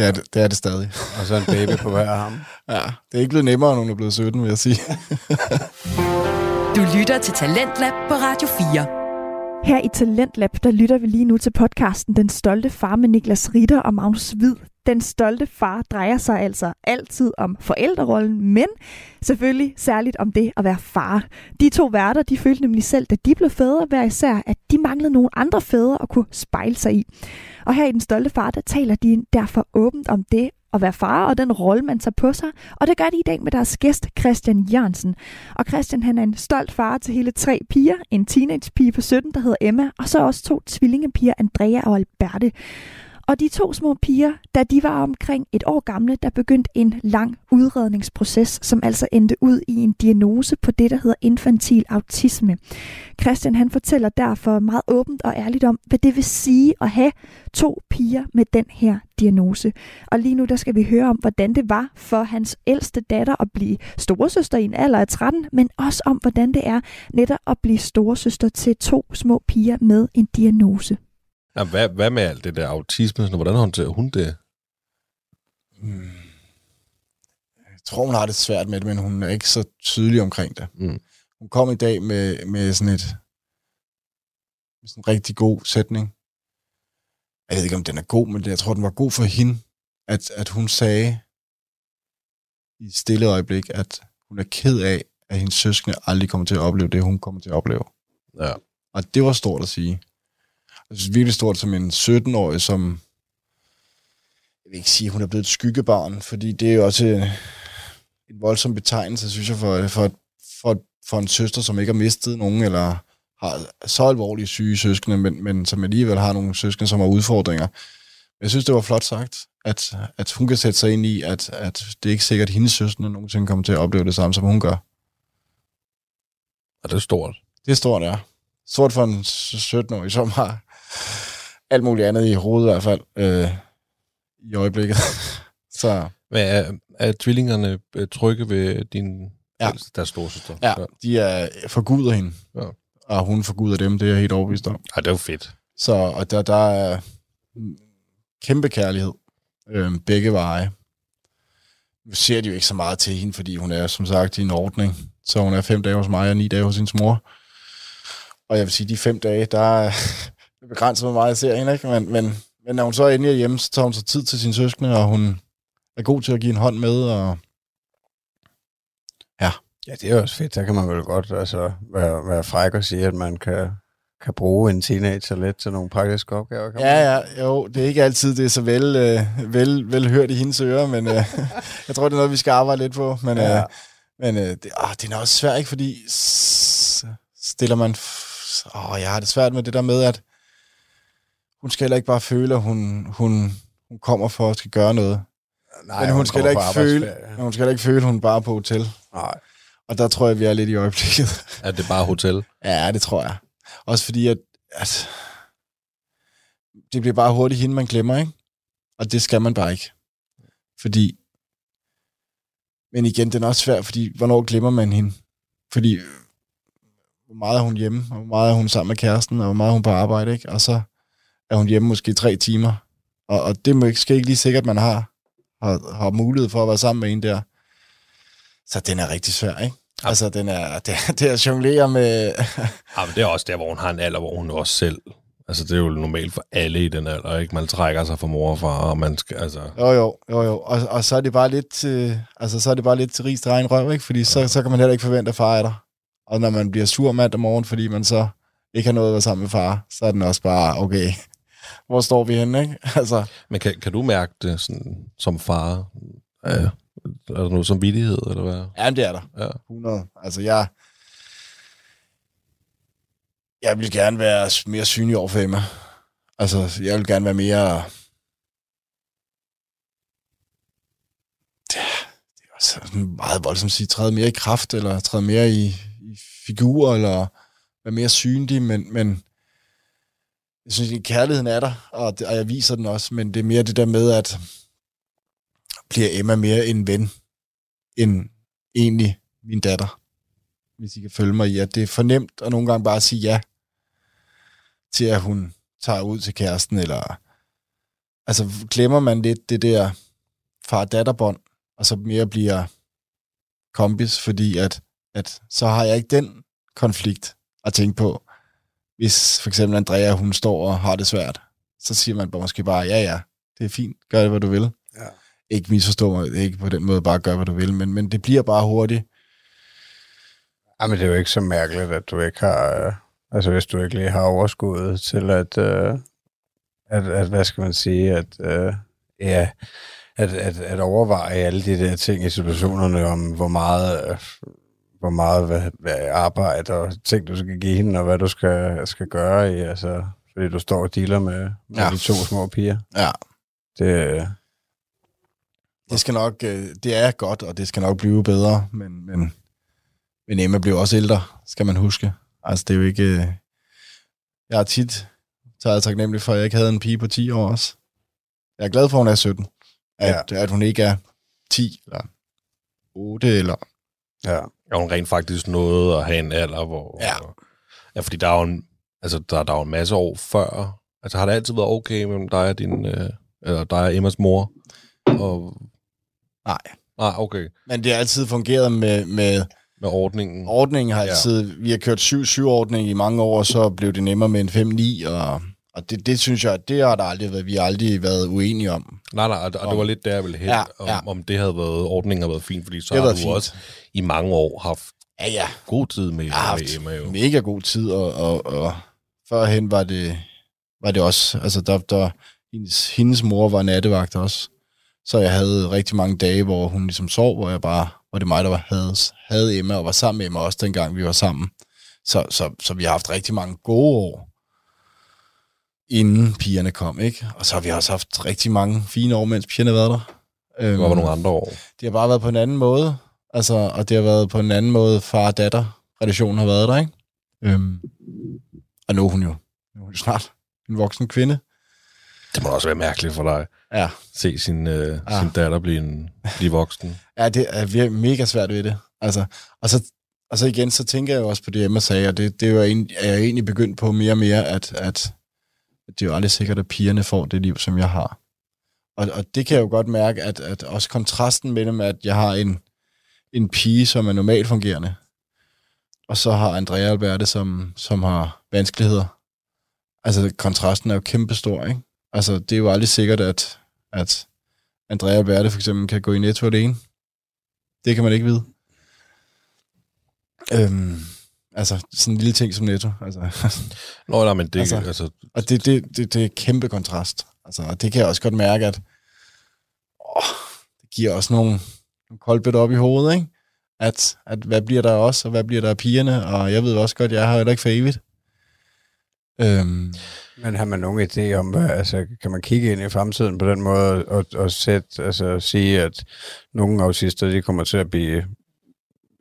Det er det, det er det stadig. <laughs> og så en baby på hver arm. Ja, det er ikke blevet nemmere, når hun er blevet 17, vil jeg sige. <laughs> Du lytter til Talentlab på Radio 4. Her i Talentlab, der lytter vi lige nu til podcasten Den Stolte Far med Niklas Ritter og Magnus Hvid. Den Stolte Far drejer sig altså altid om forældrerollen, men selvfølgelig særligt om det at være far. De to værter, de følte nemlig selv, da de blev fædre hver især, at de manglede nogle andre fædre at kunne spejle sig i. Og her i Den Stolte Far, der taler de derfor åbent om det at være far og den rolle, man tager på sig. Og det gør de i dag med deres gæst, Christian Jørgensen. Og Christian han er en stolt far til hele tre piger. En teenagepige på 17, der hedder Emma, og så også to tvillingepiger, Andrea og Alberte. Og de to små piger, da de var omkring et år gamle, der begyndte en lang udredningsproces, som altså endte ud i en diagnose på det, der hedder infantil autisme. Christian han fortæller derfor meget åbent og ærligt om, hvad det vil sige at have to piger med den her diagnose. Og lige nu der skal vi høre om, hvordan det var for hans ældste datter at blive storesøster i en alder af 13, men også om, hvordan det er netop at blive storesøster til to små piger med en diagnose. Ja, hvad, hvad med alt det der autisme? Hvordan håndterer hun det? Hmm. Jeg tror, hun har det svært med det, men hun er ikke så tydelig omkring det. Mm. Hun kom i dag med, med sådan et med sådan en rigtig god sætning. Jeg ved ikke, om den er god, men jeg tror, den var god for hende, at, at hun sagde i et stille øjeblik, at hun er ked af, at hendes søskende aldrig kommer til at opleve det, hun kommer til at opleve. Ja. Og det var stort at sige. Jeg synes virkelig stort som en 17-årig, som... Jeg vil ikke sige, at hun er blevet et skyggebarn, fordi det er jo også en, en voldsom betegnelse, synes jeg, for, for, for, for en søster, som ikke har mistet nogen, eller har så alvorlige syge søskende, men, men som alligevel har nogle søskende, som har udfordringer. Jeg synes, det var flot sagt, at, at hun kan sætte sig ind i, at, at det er ikke sikkert, at hendes søskende nogensinde kommer til at opleve det samme, som hun gør. Og det er stort. Det er stort, ja. Stort for en 17-årig, som har alt muligt andet i hovedet i hvert fald øh, i øjeblikket. <laughs> så Men er, er tvillingerne øh, trygge ved din Ja. ældste, der er storsøster? ja, de er forguder hende. Ja. Og hun forguder dem, det er jeg helt overbevist om. Ej, det er jo fedt. Så og der, der er kæmpe kærlighed øh, begge veje. Nu ser de jo ikke så meget til hende, fordi hun er som sagt i en ordning. Så hun er fem dage hos mig og ni dage hos hendes mor. Og jeg vil sige, de fem dage, der er er begrænset, hvor meget jeg ser hende. Ikke? Men, men, men når hun så endelig er hjemme, så tager hun sig tid til sine søskende, og hun er god til at give en hånd med. Og Ja, det er også fedt. Der kan man vel godt altså, være, være fræk og sige, at man kan, kan bruge en teenager lidt til nogle praktiske opgaver. Kan? Ja, ja, jo, det er ikke altid, det er så vel, øh, vel, vel hørt i hendes ører, men øh, <laughs> jeg tror, det er noget, vi skal arbejde lidt på. Men, Ja. øh, men øh, det, åh, det er også svært, ikke? Fordi stiller man... Åh, jeg har det svært med det der med, at hun skal heller ikke bare føle, at hun, hun, hun kommer for at skal gøre noget. Nej, men hun skal kommer heller ikke føle, hun skal heller ikke føle, at hun er bare er på hotel. Nej. Og der tror jeg, vi er lidt i øjeblikket. Er det bare hotel? <laughs> Ja, det tror jeg. Også fordi, at, at det bliver bare hurtigt hende, man glemmer, ikke? Og det skal man bare ikke. Fordi, men igen, den er også svær, fordi hvornår glemmer man hende? Fordi, øh, hvor meget er hun hjemme, og hvor meget er hun sammen med kæresten, og hvor meget er hun på arbejde, ikke? Og så er hun hjemme måske tre timer. Og, og det er måske ikke lige sikkert, man har, har, har mulighed for at være sammen med en der. Så den er rigtig svær, ikke? Ja. Altså, den er, <laughs> det, det er at jonglere med... <laughs> Ja, men det er også der, hvor hun har en alder, hvor hun også selv... Altså, det er jo normalt for alle i den alder, ikke? Man trækker sig fra mor og far, og man skal, altså... Jo, jo, jo, jo. Og, og så er det bare lidt til, altså, så er det bare lidt til rigs egen røv, ikke? Fordi så, så kan man heller ikke forvente at far er der. Og når man bliver sur mandag morgen, fordi man så ikke har noget at være sammen med far, så er den også bare, okay, hvor står vi henne, ikke? <laughs> Altså, Men kan, kan du mærke det sådan, som far? Ja. Er der noget som vidighed, eller hvad? ja, det er der. Ja. 100. Altså, jeg, jeg vil gerne være mere synlig over for Emma. Altså, jeg vil gerne være mere... Det er, også meget voldsomt at sige, træde mere i kraft, eller træde mere i, i figur, eller være mere synlig, men, men jeg synes, at kærligheden er der, og, det, og jeg viser den også, men det er mere det der med, at bliver Emma mere en ven, end egentlig min datter, hvis I kan følge mig i, at det er fornemt at nogle gange bare sige ja, til at hun tager ud til kæresten, eller altså glemmer man lidt det der far-datterbånd, og så mere bliver kompis, fordi at, at så har jeg ikke den konflikt at tænke på. Hvis for eksempel Andrea, hun står og har det svært, så siger man bare måske bare, ja ja, det er fint, gør det, hvad du vil. Ja. Ikke misforstå mig, ikke på den måde bare gør, hvad du vil, men, men det bliver bare hurtigt. Jamen, det er jo ikke så mærkeligt, at du ikke har... Øh, altså, hvis du ikke lige har overskuddet til at... Øh, at, at, hvad skal man sige, at... Øh, ja, at, at, at overveje alle de der ting i situationerne om, hvor meget... Øh, hvor meget hvad, hvad arbejde og ting, du skal give hende, og hvad du skal, skal gøre i. Altså, fordi du står og dealer med, med Ja. de to små piger. Ja. Det, Det skal nok, øh, det er godt, og det skal nok blive bedre, men, men, men Emma blev også ældre, skal man huske. Altså, det er jo ikke... øh, Jeg har tit taget taknemmelig for, at jeg ikke havde en pige på 10 år også. Jeg er glad for, at hun er 17. At, ja. at hun ikke er 10 eller 8 eller... ja. Er hun rent faktisk noget at have en alder, hvor... Ja. Ja, fordi der er jo en, altså, der, der er jo en masse år før. Altså, har det altid været okay mellem dig og din... Øh, eller dig og Emmas mor? Og, Nej. ah, okay. Men det har altid fungeret med, med Med ordningen. ordningen. Har Ja. altid, Vi har kørt 7-7-ordning i mange år, så blev det nemmere med en 5-9, og, og det, det synes jeg, det har der aldrig været, vi har aldrig været uenige om. Nej, nej, og, og det var lidt der, jeg ville hen, Ja, ja, ja. Om, om det havde været, ordningen havde været fint, fordi så har du fint. også i mange år haft Ja, ja. god tid med, Jeg har med haft Emma jo. mega god tid, og, og, og førhen var det, var det også, altså der, der hendes, hendes mor var nattevagt også, så jeg havde rigtig mange dage, hvor hun ligesom sov, hvor jeg bare, hvor det mig, der var, havde, havde Emma, og var sammen med Emma også dengang, vi var sammen. Så, så, så vi har haft rigtig mange gode år, inden pigerne kom, ikke? Og så har vi også haft rigtig mange fine år, mens pigerne har været der. Det var nogle andre år. Det har bare været på en anden måde. Altså, og det har været på en anden måde, far og datter relationen har været der, ikke? Øhm, og nu er hun jo, nu er hun snart en voksen kvinde. Det må også være mærkeligt for dig. Ja. Se sin, øh, Ah. sin datter blive, en, blive voksen. <laughs> Ja, det er mega svært ved det. Altså, og, så, og så igen, så tænker jeg jo også på det, Emma sagde, og det, det er, jo egentlig, er jeg egentlig begyndt på mere og mere, at, at det er jo aldrig sikkert, at pigerne får det liv, som jeg har. Og, og det kan jeg jo godt mærke, at, at også kontrasten mellem, at jeg har en, en pige, som er normalt fungerende, og så har Andrea Alberte, som, som har vanskeligheder. Altså, kontrasten er jo kæmpestor, ikke? Altså, det er jo aldrig sikkert, at, at Andrea Alberte for eksempel kan gå i netto alene. Det kan man ikke vide. Øhm, altså, sådan en lille ting som netto. Altså, Nå, nej, men det, Altså- altså, og det, det, det, det er kæmpe kontrast. Altså, og det kan jeg også godt mærke, at åh, det giver også nogle, nogle koldbødt op i hovedet, ikke? At, at hvad bliver der af os, og hvad bliver der af pigerne? Og jeg ved også godt, jeg har heller ikke for evigt. Øhm, Men har man nogen idé om, hvad, altså, kan man kigge ind i fremtiden på den måde og, og sætte, altså, sige, at nogle autister, de kommer til at blive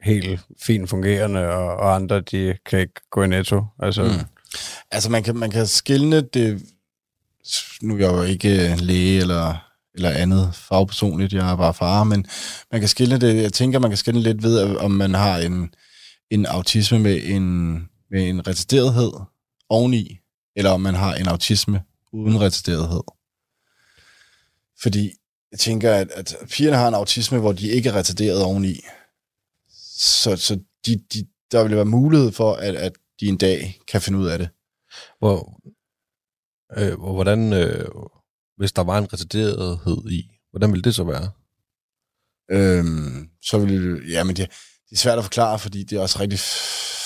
helt fint fungerende, og, og andre, de kan ikke gå i netto. Altså, Mm. Altså, man kan, man kan skille det... Nu er jeg jo ikke øh, læge eller, eller andet fagpersonligt, jeg er bare far, men man kan skille det... Jeg tænker, man kan skille lidt ved, om man har en, en autisme med en, med en retarderethed oveni, eller om man har en autisme uden retarderethed. Fordi jeg tænker, at, at pigerne har en autisme, hvor de ikke er retarderet oveni. Så, så de, de, der vil være mulighed for, at, at de en dag kan finde ud af det. hvor, øh, hvor- hvordan, øh, hvis der var en retarderethed i, hvordan ville det så være? Øhm, så vil det, ja, men det, det er svært at forklare, fordi det er også et rigtig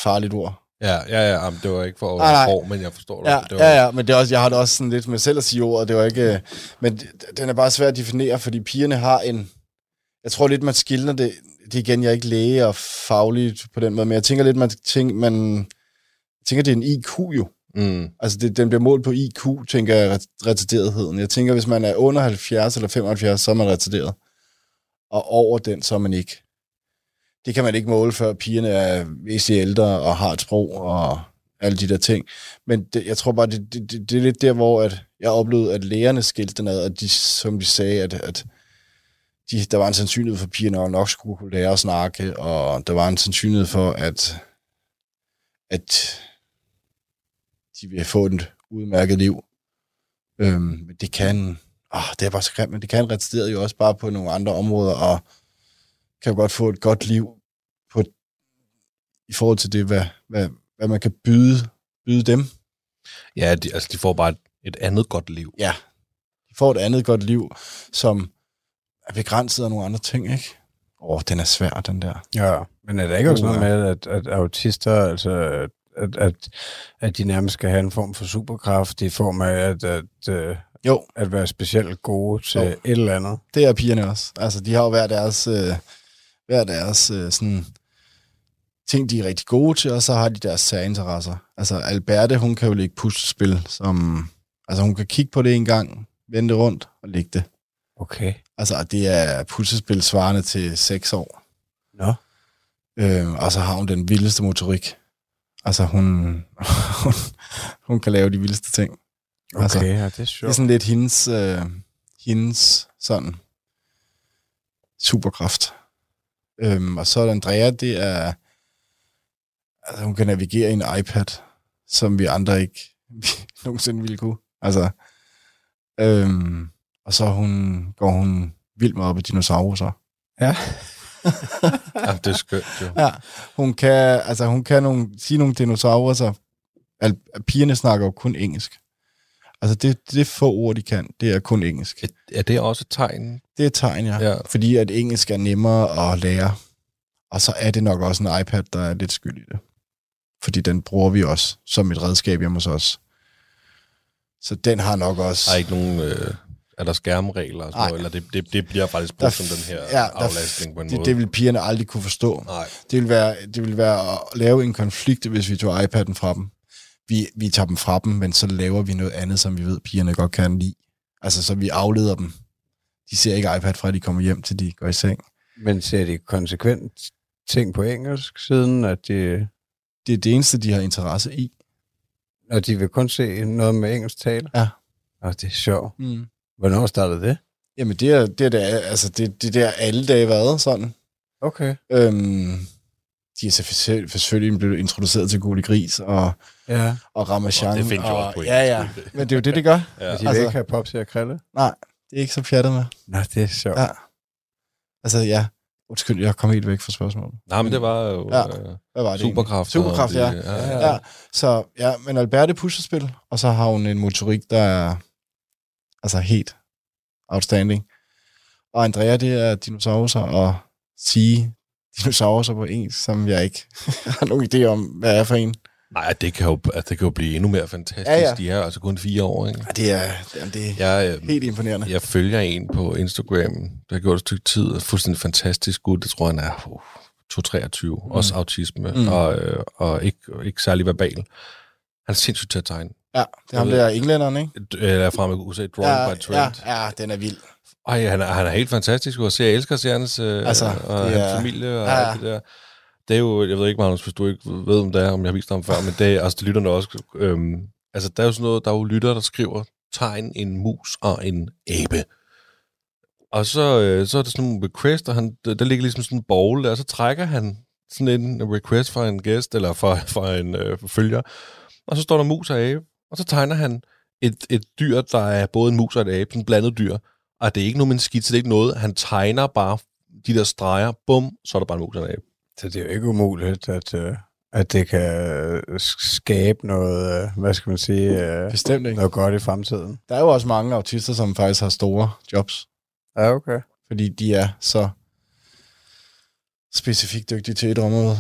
farligt ord. Ja, ja, ja, jamen, det var ikke for at hård, men jeg forstår det. Ja, det var, ja, ja, men det er også, jeg har det også sådan lidt med selv at sige ordet, det var ikke, øh, men den er bare svær at definere, fordi pigerne har en, jeg tror lidt, man skiller det, det er igen, jeg er ikke læge og fagligt på den måde, men jeg tænker lidt, man, tænker, man tænker, det er en IQ jo. Mm, Altså, det, den bliver målt på IQ, tænker jeg, ret- retarderetheden. Jeg tænker, hvis man er under 70 eller 75, så er man retarderet. Og over den, så er man ikke. Det kan man ikke måle, før pigerne er væsentligt ældre og har et sprog og alle de der ting. Men det, jeg tror bare, det, det, det, det er lidt der, hvor at jeg oplevede, at lægerne skilte den ad, og de, som de sagde, at, at de, der var en sandsynlighed for, at pigerne nok skulle kunne lære at snakke, og der var en sandsynlighed for, at, at de vil få et udmærket liv. Øhm, men det kan, åh, det er bare så grimt, men det kan retarderet jo også bare på nogle andre områder, og kan godt få et godt liv på, i forhold til det, hvad, hvad, hvad man kan byde, byde dem. ja, de, altså, de får bare et, et andet godt liv. Ja, de får et andet godt liv, som er begrænset af nogle andre ting, ikke? Åh, den er svær, den der. Ja, men er der ikke også noget med, at, at autister, altså, at, at, at de nærmest skal have en form for superkraft i form af at, at, at, Jo, at være specielt gode til Jo. et eller andet? det er pigerne også. Altså, de har jo hver deres, øh, hver deres øh, sådan ting, de er rigtig gode til, og så har de deres særinteresser. Altså, Alberte, hun kan jo lægge puslespil, som... Altså, hun kan kigge på det en gang, vende rundt og lægge det. Okay. Altså, det er puslespil svarende til 6 år. Nå. Øh, og så har hun den vildeste motorik. Altså, hun, <laughs> hun, hun kan lave de vildeste ting. Okay, Altså, ja, det er Det er sjovt. sådan lidt hendes, øh, hendes sådan superkraft. Øhm, og så er der Andrea, det er, altså hun kan navigere i en iPad, som vi andre ikke <laughs> nogensinde ville kunne. Altså, øhm, og så hun, går hun vildt meget op i dinosaurer. Ja. <laughs> Jamen, det er skønt, jo. Ja, hun kan, altså hun kan nogle, sige nogle dinosaurer, så al, pigerne snakker jo kun engelsk. Altså det, det få ord, de kan, det er kun engelsk. Er det også et tegn? Det er et tegn, ja. Ja. Fordi at engelsk er nemmere at lære. Og så er det nok også en iPad, der er lidt skyld i det. Fordi den bruger vi også som et redskab hjemme hos os. Så den har nok også... Der er ikke nogen... Øh, er der skærmregler? Og sådan noget, eller det, det, det bliver faktisk Der brugt f- som den her ja, der aflastning på en det, måde. det vil pigerne aldrig kunne forstå. Nej. Det vil, være, det vil være at lave en konflikt, hvis vi tog iPad'en fra dem. Vi, vi tager dem fra dem, men så laver vi noget andet, som vi ved, pigerne godt kan lide. Altså, så vi afleder dem. De ser ikke iPad fra, at de kommer hjem, til de går i seng. Men ser de konsekvent ting på engelsk, siden at de, Det er det eneste, de har interesse i. og de vil kun se noget med engelsk tale? Ja. Og det er sjovt. Mm. Hvornår startede det? Jamen, det er, det er, der, altså, det, det er der alle dage været sådan. Okay. Øhm, de er selvfølgelig blevet introduceret til Gule Gris og, Ja. og Ramachan. Og det findes jo og, også på Ja, ja. Men det er jo det, det gør. <laughs> Ja. Ja. De vil Altså- ikke have Popsi og Krille? Nej, det er ikke så pjattet med. Nå, det er sjovt. Ja. Altså, ja. Undskyld, jeg kom helt væk fra spørgsmålet. Nej, men det var jo Ja. ja. Hvad var det superkraft. Superkraft, ja. ja. egentlig? Ja, så ja, men Alberte pusherspil, og så har hun en motorik, der er altså helt outstanding. Og Andrea, det er dinosaurer og sige dinosaurer på engelsk, som jeg ikke <laughs> har nogen idé om, hvad er for en. Nej, det kan, jo, altså, det kan jo blive endnu mere fantastisk. Ja, ja. De er altså kun fire år, ikke? Ja, det er, det er Jeg, øh, helt imponerende. jeg følger en på Instagram, der har gjort et stykke tid, fuldstændig fantastisk gut. Det tror jeg, han er uh, 223, mm. også autisme, mm. og, øh, og ikke, ikke særlig verbal. Han er sindssygt til at tegne. Ja, det er ham der englænderen, ikke? Eller fra USA, Drawing Ja, by ja, Trend. ja, den er vild. Ej, han er, han er helt fantastisk at se. Jeg elsker seriernes øh, Altså, og det hans familie og ja, ja, ja. alt det der. Det er jo, jeg ved ikke, Magnus, hvis du ikke ved, om det er, om jeg har vist ham før, men det er, altså, det lytterne også. Øhm, altså, der er jo sådan noget, der er jo lytter, der skriver, tegn en mus og en abe. Og så, øh, så er der sådan nogle request, og han, der, der ligger ligesom sådan en bowl der, og så trækker han sådan en request fra en gæst, eller fra, fra en øh, følger, og så står der mus og abe, og så tegner han et, et dyr, der er både en mus og et abe, sådan en blandet dyr, og det er ikke noget med en skitse, det er ikke noget, han tegner bare de der streger, bum, så er der bare en mus og en abe. Så det er jo ikke umuligt, at, øh, at det kan øh, skabe noget, øh, hvad skal man sige, øh, Bestemt ikke. noget godt i fremtiden. Der er jo også mange autister, som faktisk har store jobs, Ja, okay. fordi de er så specifikt dygtige til et område.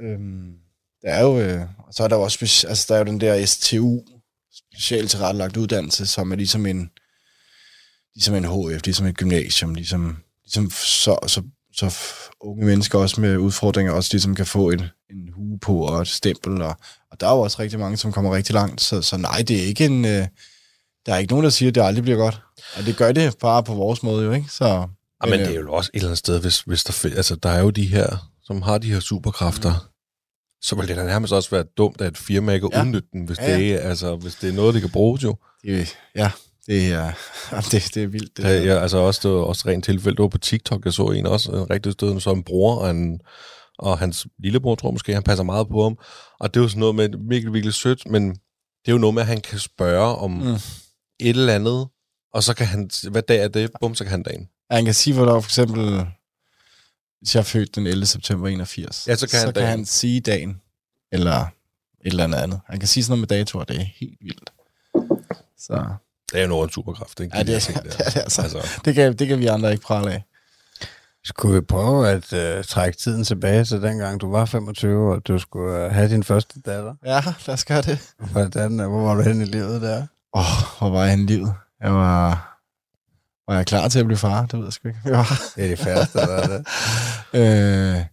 Øhm, der er jo, øh, og så er der jo også altså, der er jo den der STU, specielt tilrettelagt uddannelse, som er ligesom en, ligesom en HF, ligesom et gymnasium, ligesom, ligesom så, så, så unge mennesker også med udfordringer også ligesom kan få en, en hue på og et stempel, og, og der er jo også rigtig mange, som kommer rigtig langt, så, så nej, det er ikke en, øh, der er ikke nogen, der siger, at det aldrig bliver godt. Og det gør det bare på vores måde jo, ikke? Så, Ja, men øh, det er jo også et eller andet sted, hvis, hvis der, altså, der er jo de her, som har de her superkræfter. Så vil det da nærmest også være dumt, at et firma ikke Ja. ja. udnytte den, hvis, Ja, ja, ja. Det, er, altså, hvis det er noget, det kan bruges jo. det, ja, det er, <laughs> det, det er vildt. Det der. ja, altså også, det var også rent tilfælde, det var på TikTok, jeg så en også, en rigtig stød, så en bror og, en, og hans lillebror, tror måske, han passer meget på ham. Og det er jo sådan noget med, virkelig, virkelig sødt, men det er jo noget med, at han kan spørge om mm. et eller andet, og så kan han, hvad dag er det? Bum, så kan han dagen. Ja, han kan sige, hvor der for eksempel, hvis jeg er født den 11. september 81, Ja, så kan så han kan dagen. han sige dagen, eller et eller andet andet. Han kan sige sådan noget med datoer, det er helt vildt. Så Det er jo noget en superkraft, ikke? ja, De det, der er, det, er <laughs> det altså. Altså, Det, kan, det kan vi andre ikke prale af. Skulle vi prøve at øh, trække tiden tilbage til dengang, du var 25, og du skulle øh, have din første datter? Ja, lad os gøre det. Hvordan, øh, hvor var du henne i livet der? Åh, oh, hvor var jeg i livet? Jeg var... Var jeg klar til at blive far? Det ved jeg sgu ikke. Var. <laughs> Det er de færreste, der er det. øh,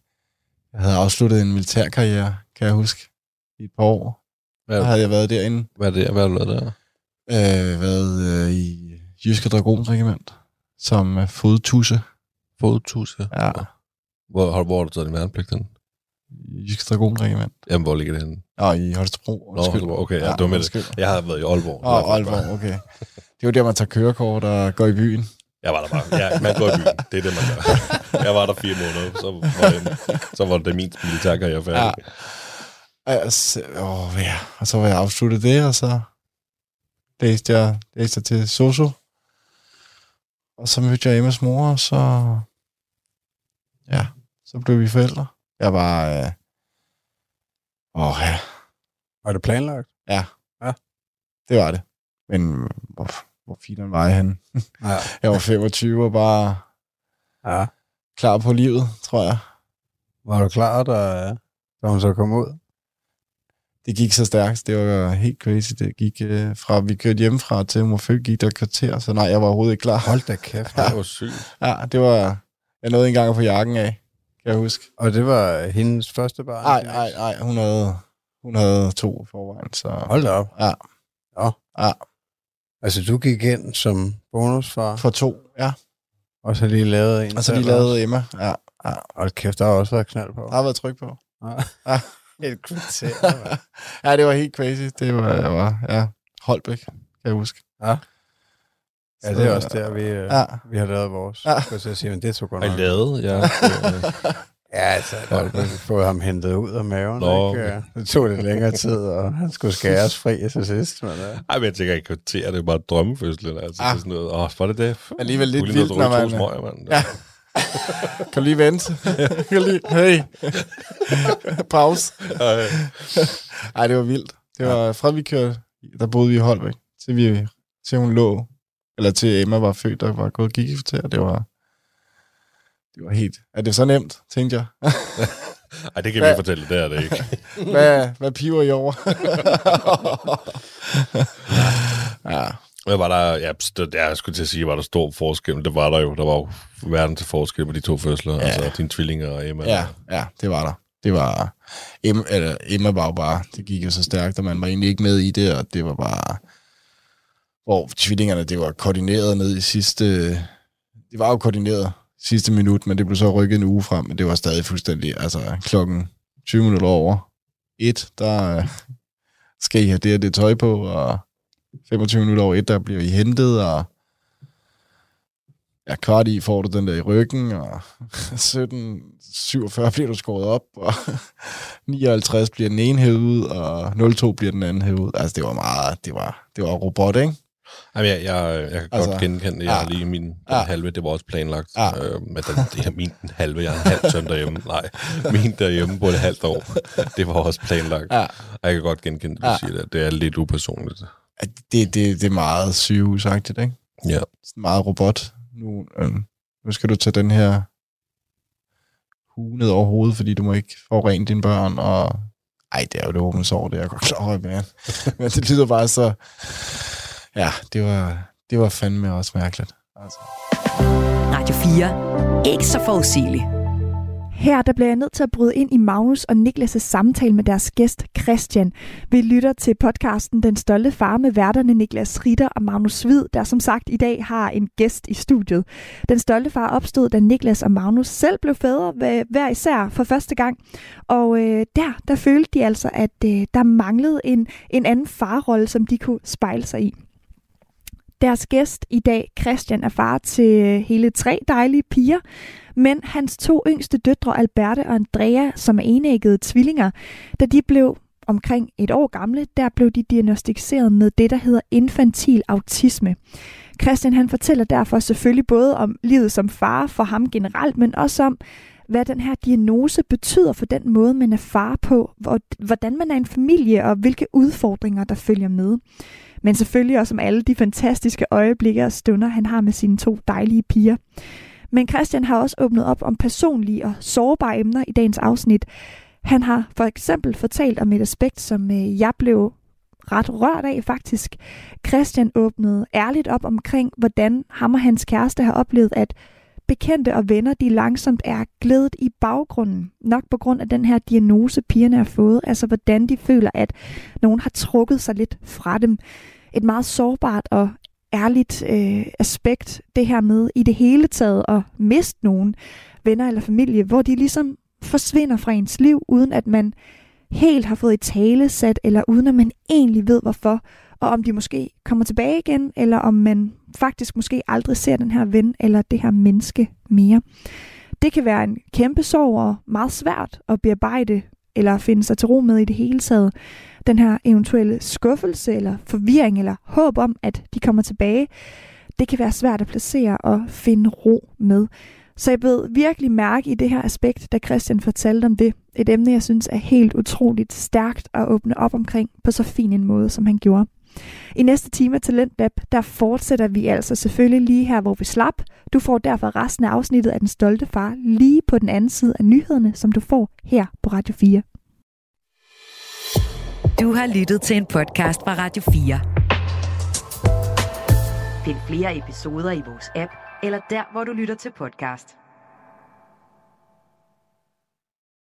Jeg havde afsluttet en militærkarriere, kan jeg huske, i et par år. Hvad, Der havde jeg været derinde. hvad er det? Hvad har du lavet der? Øh, været øh, i Jyske Dragonsregiment som øh, fodtusse. Fodtusse? Ja, Hvor, har, hvor har du taget din værnepligt hen? Jyske Dragonsregiment. Jamen, hvor ligger det henne? Og i Holstebro. Nå. Holstebro, okay, ja, det var med det. Jeg har været i Aalborg. Åh, Aalborg, okay. <laughs> Det er jo der, man tager kørekort og går i byen. Jeg var der bare. Ja, man går i byen. Det er det, man gør. Jeg var der fire måneder, så var det, så var det min militærkarriere færdig. Ja. Altså, åh, ja. Og så var jeg afsluttet det, og så læste jeg, læste jeg til Soso. Og så mødte jeg Emmas mor, og så... Ja, så blev vi forældre. Jeg var... Øh, åh, ja. Var det planlagt? Det var det. Men hvor, hvor fint var henne? Ja. <laughs> Jeg var 25 og bare ja. klar på livet, tror jeg. Var du klar, da, da hun så kom ud? Det gik så stærkt. Det var helt crazy. Det gik øh, fra, vi kørte hjemmefra til født, gik der kvarter, så nej, jeg var overhovedet ikke klar. Hold da kæft. Det var <laughs> sygt. Ja, det var... Jeg nåede engang at få jakken af, kan jeg huske. Og det var hendes første barn? Nej, nej, nej. Hun havde, hun havde to forvejen, så... Hold da op. Ja. Ja. Ja. Altså, du gik ind som bonusfar, For to, ja. og så lige lavede en Og så de selv lavede også. Emma. Ja, ja. Hold kæft, der har også været knald på. Der har været tryk på. Ja. Et kvarter. <laughs> Ja, det var helt crazy. Det var, jeg var ja, Holbæk, kan jeg huske. Ja. Ja, det er også der, vi, ja. Ja. vi har lavet vores. Ja. Ja. Så jeg siger, men det tog godt nok. lavet? Ja. <laughs> Ja, altså, der har fået ham hentet ud af maven. Nå, ikke? Det tog lidt længere tid, og han skulle skæres fri til sidst. Men, Ej, men jeg tænker, at kvarter, det er bare drømmefødslen. Altså, Ah. ah. sådan noget. Åh, var det det? Alligevel lidt vildt, når man- smøger, mand. Ja. <laughs> Kan lige vente? <laughs> kan lige... Hey. Pause. Ej. Ej, det var vildt. Det var fra vi kørte, der boede vi i Holbæk, til, vi, til hun lå, eller til Emma var født, der var gået gik i kvarter. Det var, det var helt... Er det så nemt, tænkte jeg. <laughs> Ej, det kan Hvad? vi fortælle, det er det ikke. <laughs> hvad, hvad piver I over? <laughs> ja, Jeg var der, ja, det- jeg skulle til at sige, var der stor forskel. Det var der jo. Der var jo verden til forskel på de to fødsler. Ja. Ja. Altså dine tvillinger og Emma. ja, ja, det var der. Det var... Emma, eller, Emma var jo bare... Det gik jo så stærkt, og man var egentlig ikke med i det, og det var bare... Hvor tvillingerne, det var koordineret ned i sidste... Det var jo koordineret sidste minut, men det blev så rykket en uge frem, men det var stadig fuldstændig... Altså, klokken 20 minutter over et, der øh, skal I have det og det tøj på, og 25 minutter over et, der bliver I hentet, og ja, kvart i får du den der i ryggen, og <laughs> 17.47 bliver du skåret op, og <laughs> 59 bliver den ene hævet ud, og 02 bliver den anden hævet ud. Altså, det var meget, det var, det var robot, ikke? Jamen, jeg, jeg, jeg kan altså, godt genkende det. Jeg ja. har lige min den Ja. halve, det var også planlagt. Ja. Øh, men den, det er min den halve, jeg har en halv søn derhjemme. Nej, min derhjemme på et halvt år. Det var også planlagt. Ja. Og jeg kan godt genkende det, du Ja. siger det. Det er lidt upersonligt. Det, det, det er meget sygehusagtigt, ikke? Ja. Sådan meget robot. Nu, øh, nu skal du tage den her hue ned over hovedet, fordi du må ikke forurene dine børn, og ej, det er jo det åbne sår, det er jeg godt klar over, men <laughs> det lyder bare så, ja, det var, det var fandme også mærkeligt. Altså. Radio 4. Ikke så forudsigeligt. Her der bliver jeg nødt til at bryde ind i Magnus og Niklas' samtale med deres gæst Christian. Vi lytter til podcasten Den Stolte Far med værterne Niklas Ritter og Magnus Hvid, der som sagt i dag har en gæst i studiet. Den Stolte Far opstod, da Niklas og Magnus selv blev fædre hver- hver især for første gang. Og øh, der, der følte de altså, at øh, der manglede en, en anden farrolle, som de kunne spejle sig i. Deres gæst i dag, Christian, er far til øh, hele tre dejlige piger, men hans to yngste døtre, Alberte og Andrea, som er enæggede tvillinger, da de blev omkring et år gamle, der blev de diagnostiseret med det, der hedder infantil autisme. Christian han fortæller derfor selvfølgelig både om livet som far for ham generelt, men også om, hvad den her diagnose betyder for den måde, man er far på, hvordan man er en familie og hvilke udfordringer, der følger med. Men selvfølgelig også om alle de fantastiske øjeblikke og stunder, han har med sine to dejlige piger. Men Christian har også åbnet op om personlige og sårbare emner i dagens afsnit. Han har for eksempel fortalt om et aspekt, som øh, jeg blev ret rørt af faktisk. Christian åbnede ærligt op omkring, hvordan ham og hans kæreste har oplevet, at bekendte og venner, de langsomt er glædet i baggrunden. Nok på grund af den her diagnose, pigerne har fået. Altså hvordan de føler, at nogen har trukket sig lidt fra dem. Et meget sårbart og ærligt øh, aspekt, det her med i det hele taget at miste nogen venner eller familie, hvor de ligesom forsvinder fra ens liv, uden at man helt har fået i tale sat, eller uden at man egentlig ved hvorfor, og om de måske kommer tilbage igen, eller om man faktisk måske aldrig ser den her ven eller det her menneske mere. Det kan være en kæmpe sorg og meget svært at bearbejde eller finde sig til ro med i det hele taget. Den her eventuelle skuffelse eller forvirring eller håb om, at de kommer tilbage, det kan være svært at placere og finde ro med. Så jeg blev virkelig mærke i det her aspekt, da Christian fortalte om det. Et emne, jeg synes er helt utroligt stærkt at åbne op omkring på så fin en måde, som han gjorde. I næste time af Talentlab, der fortsætter vi altså selvfølgelig lige her, hvor vi slap. Du får derfor resten af afsnittet af Den Stolte Far lige på den anden side af nyhederne, som du får her på Radio 4. Du har lyttet til en podcast fra Radio 4. Find flere episoder i vores app, eller der, hvor du lytter til podcast.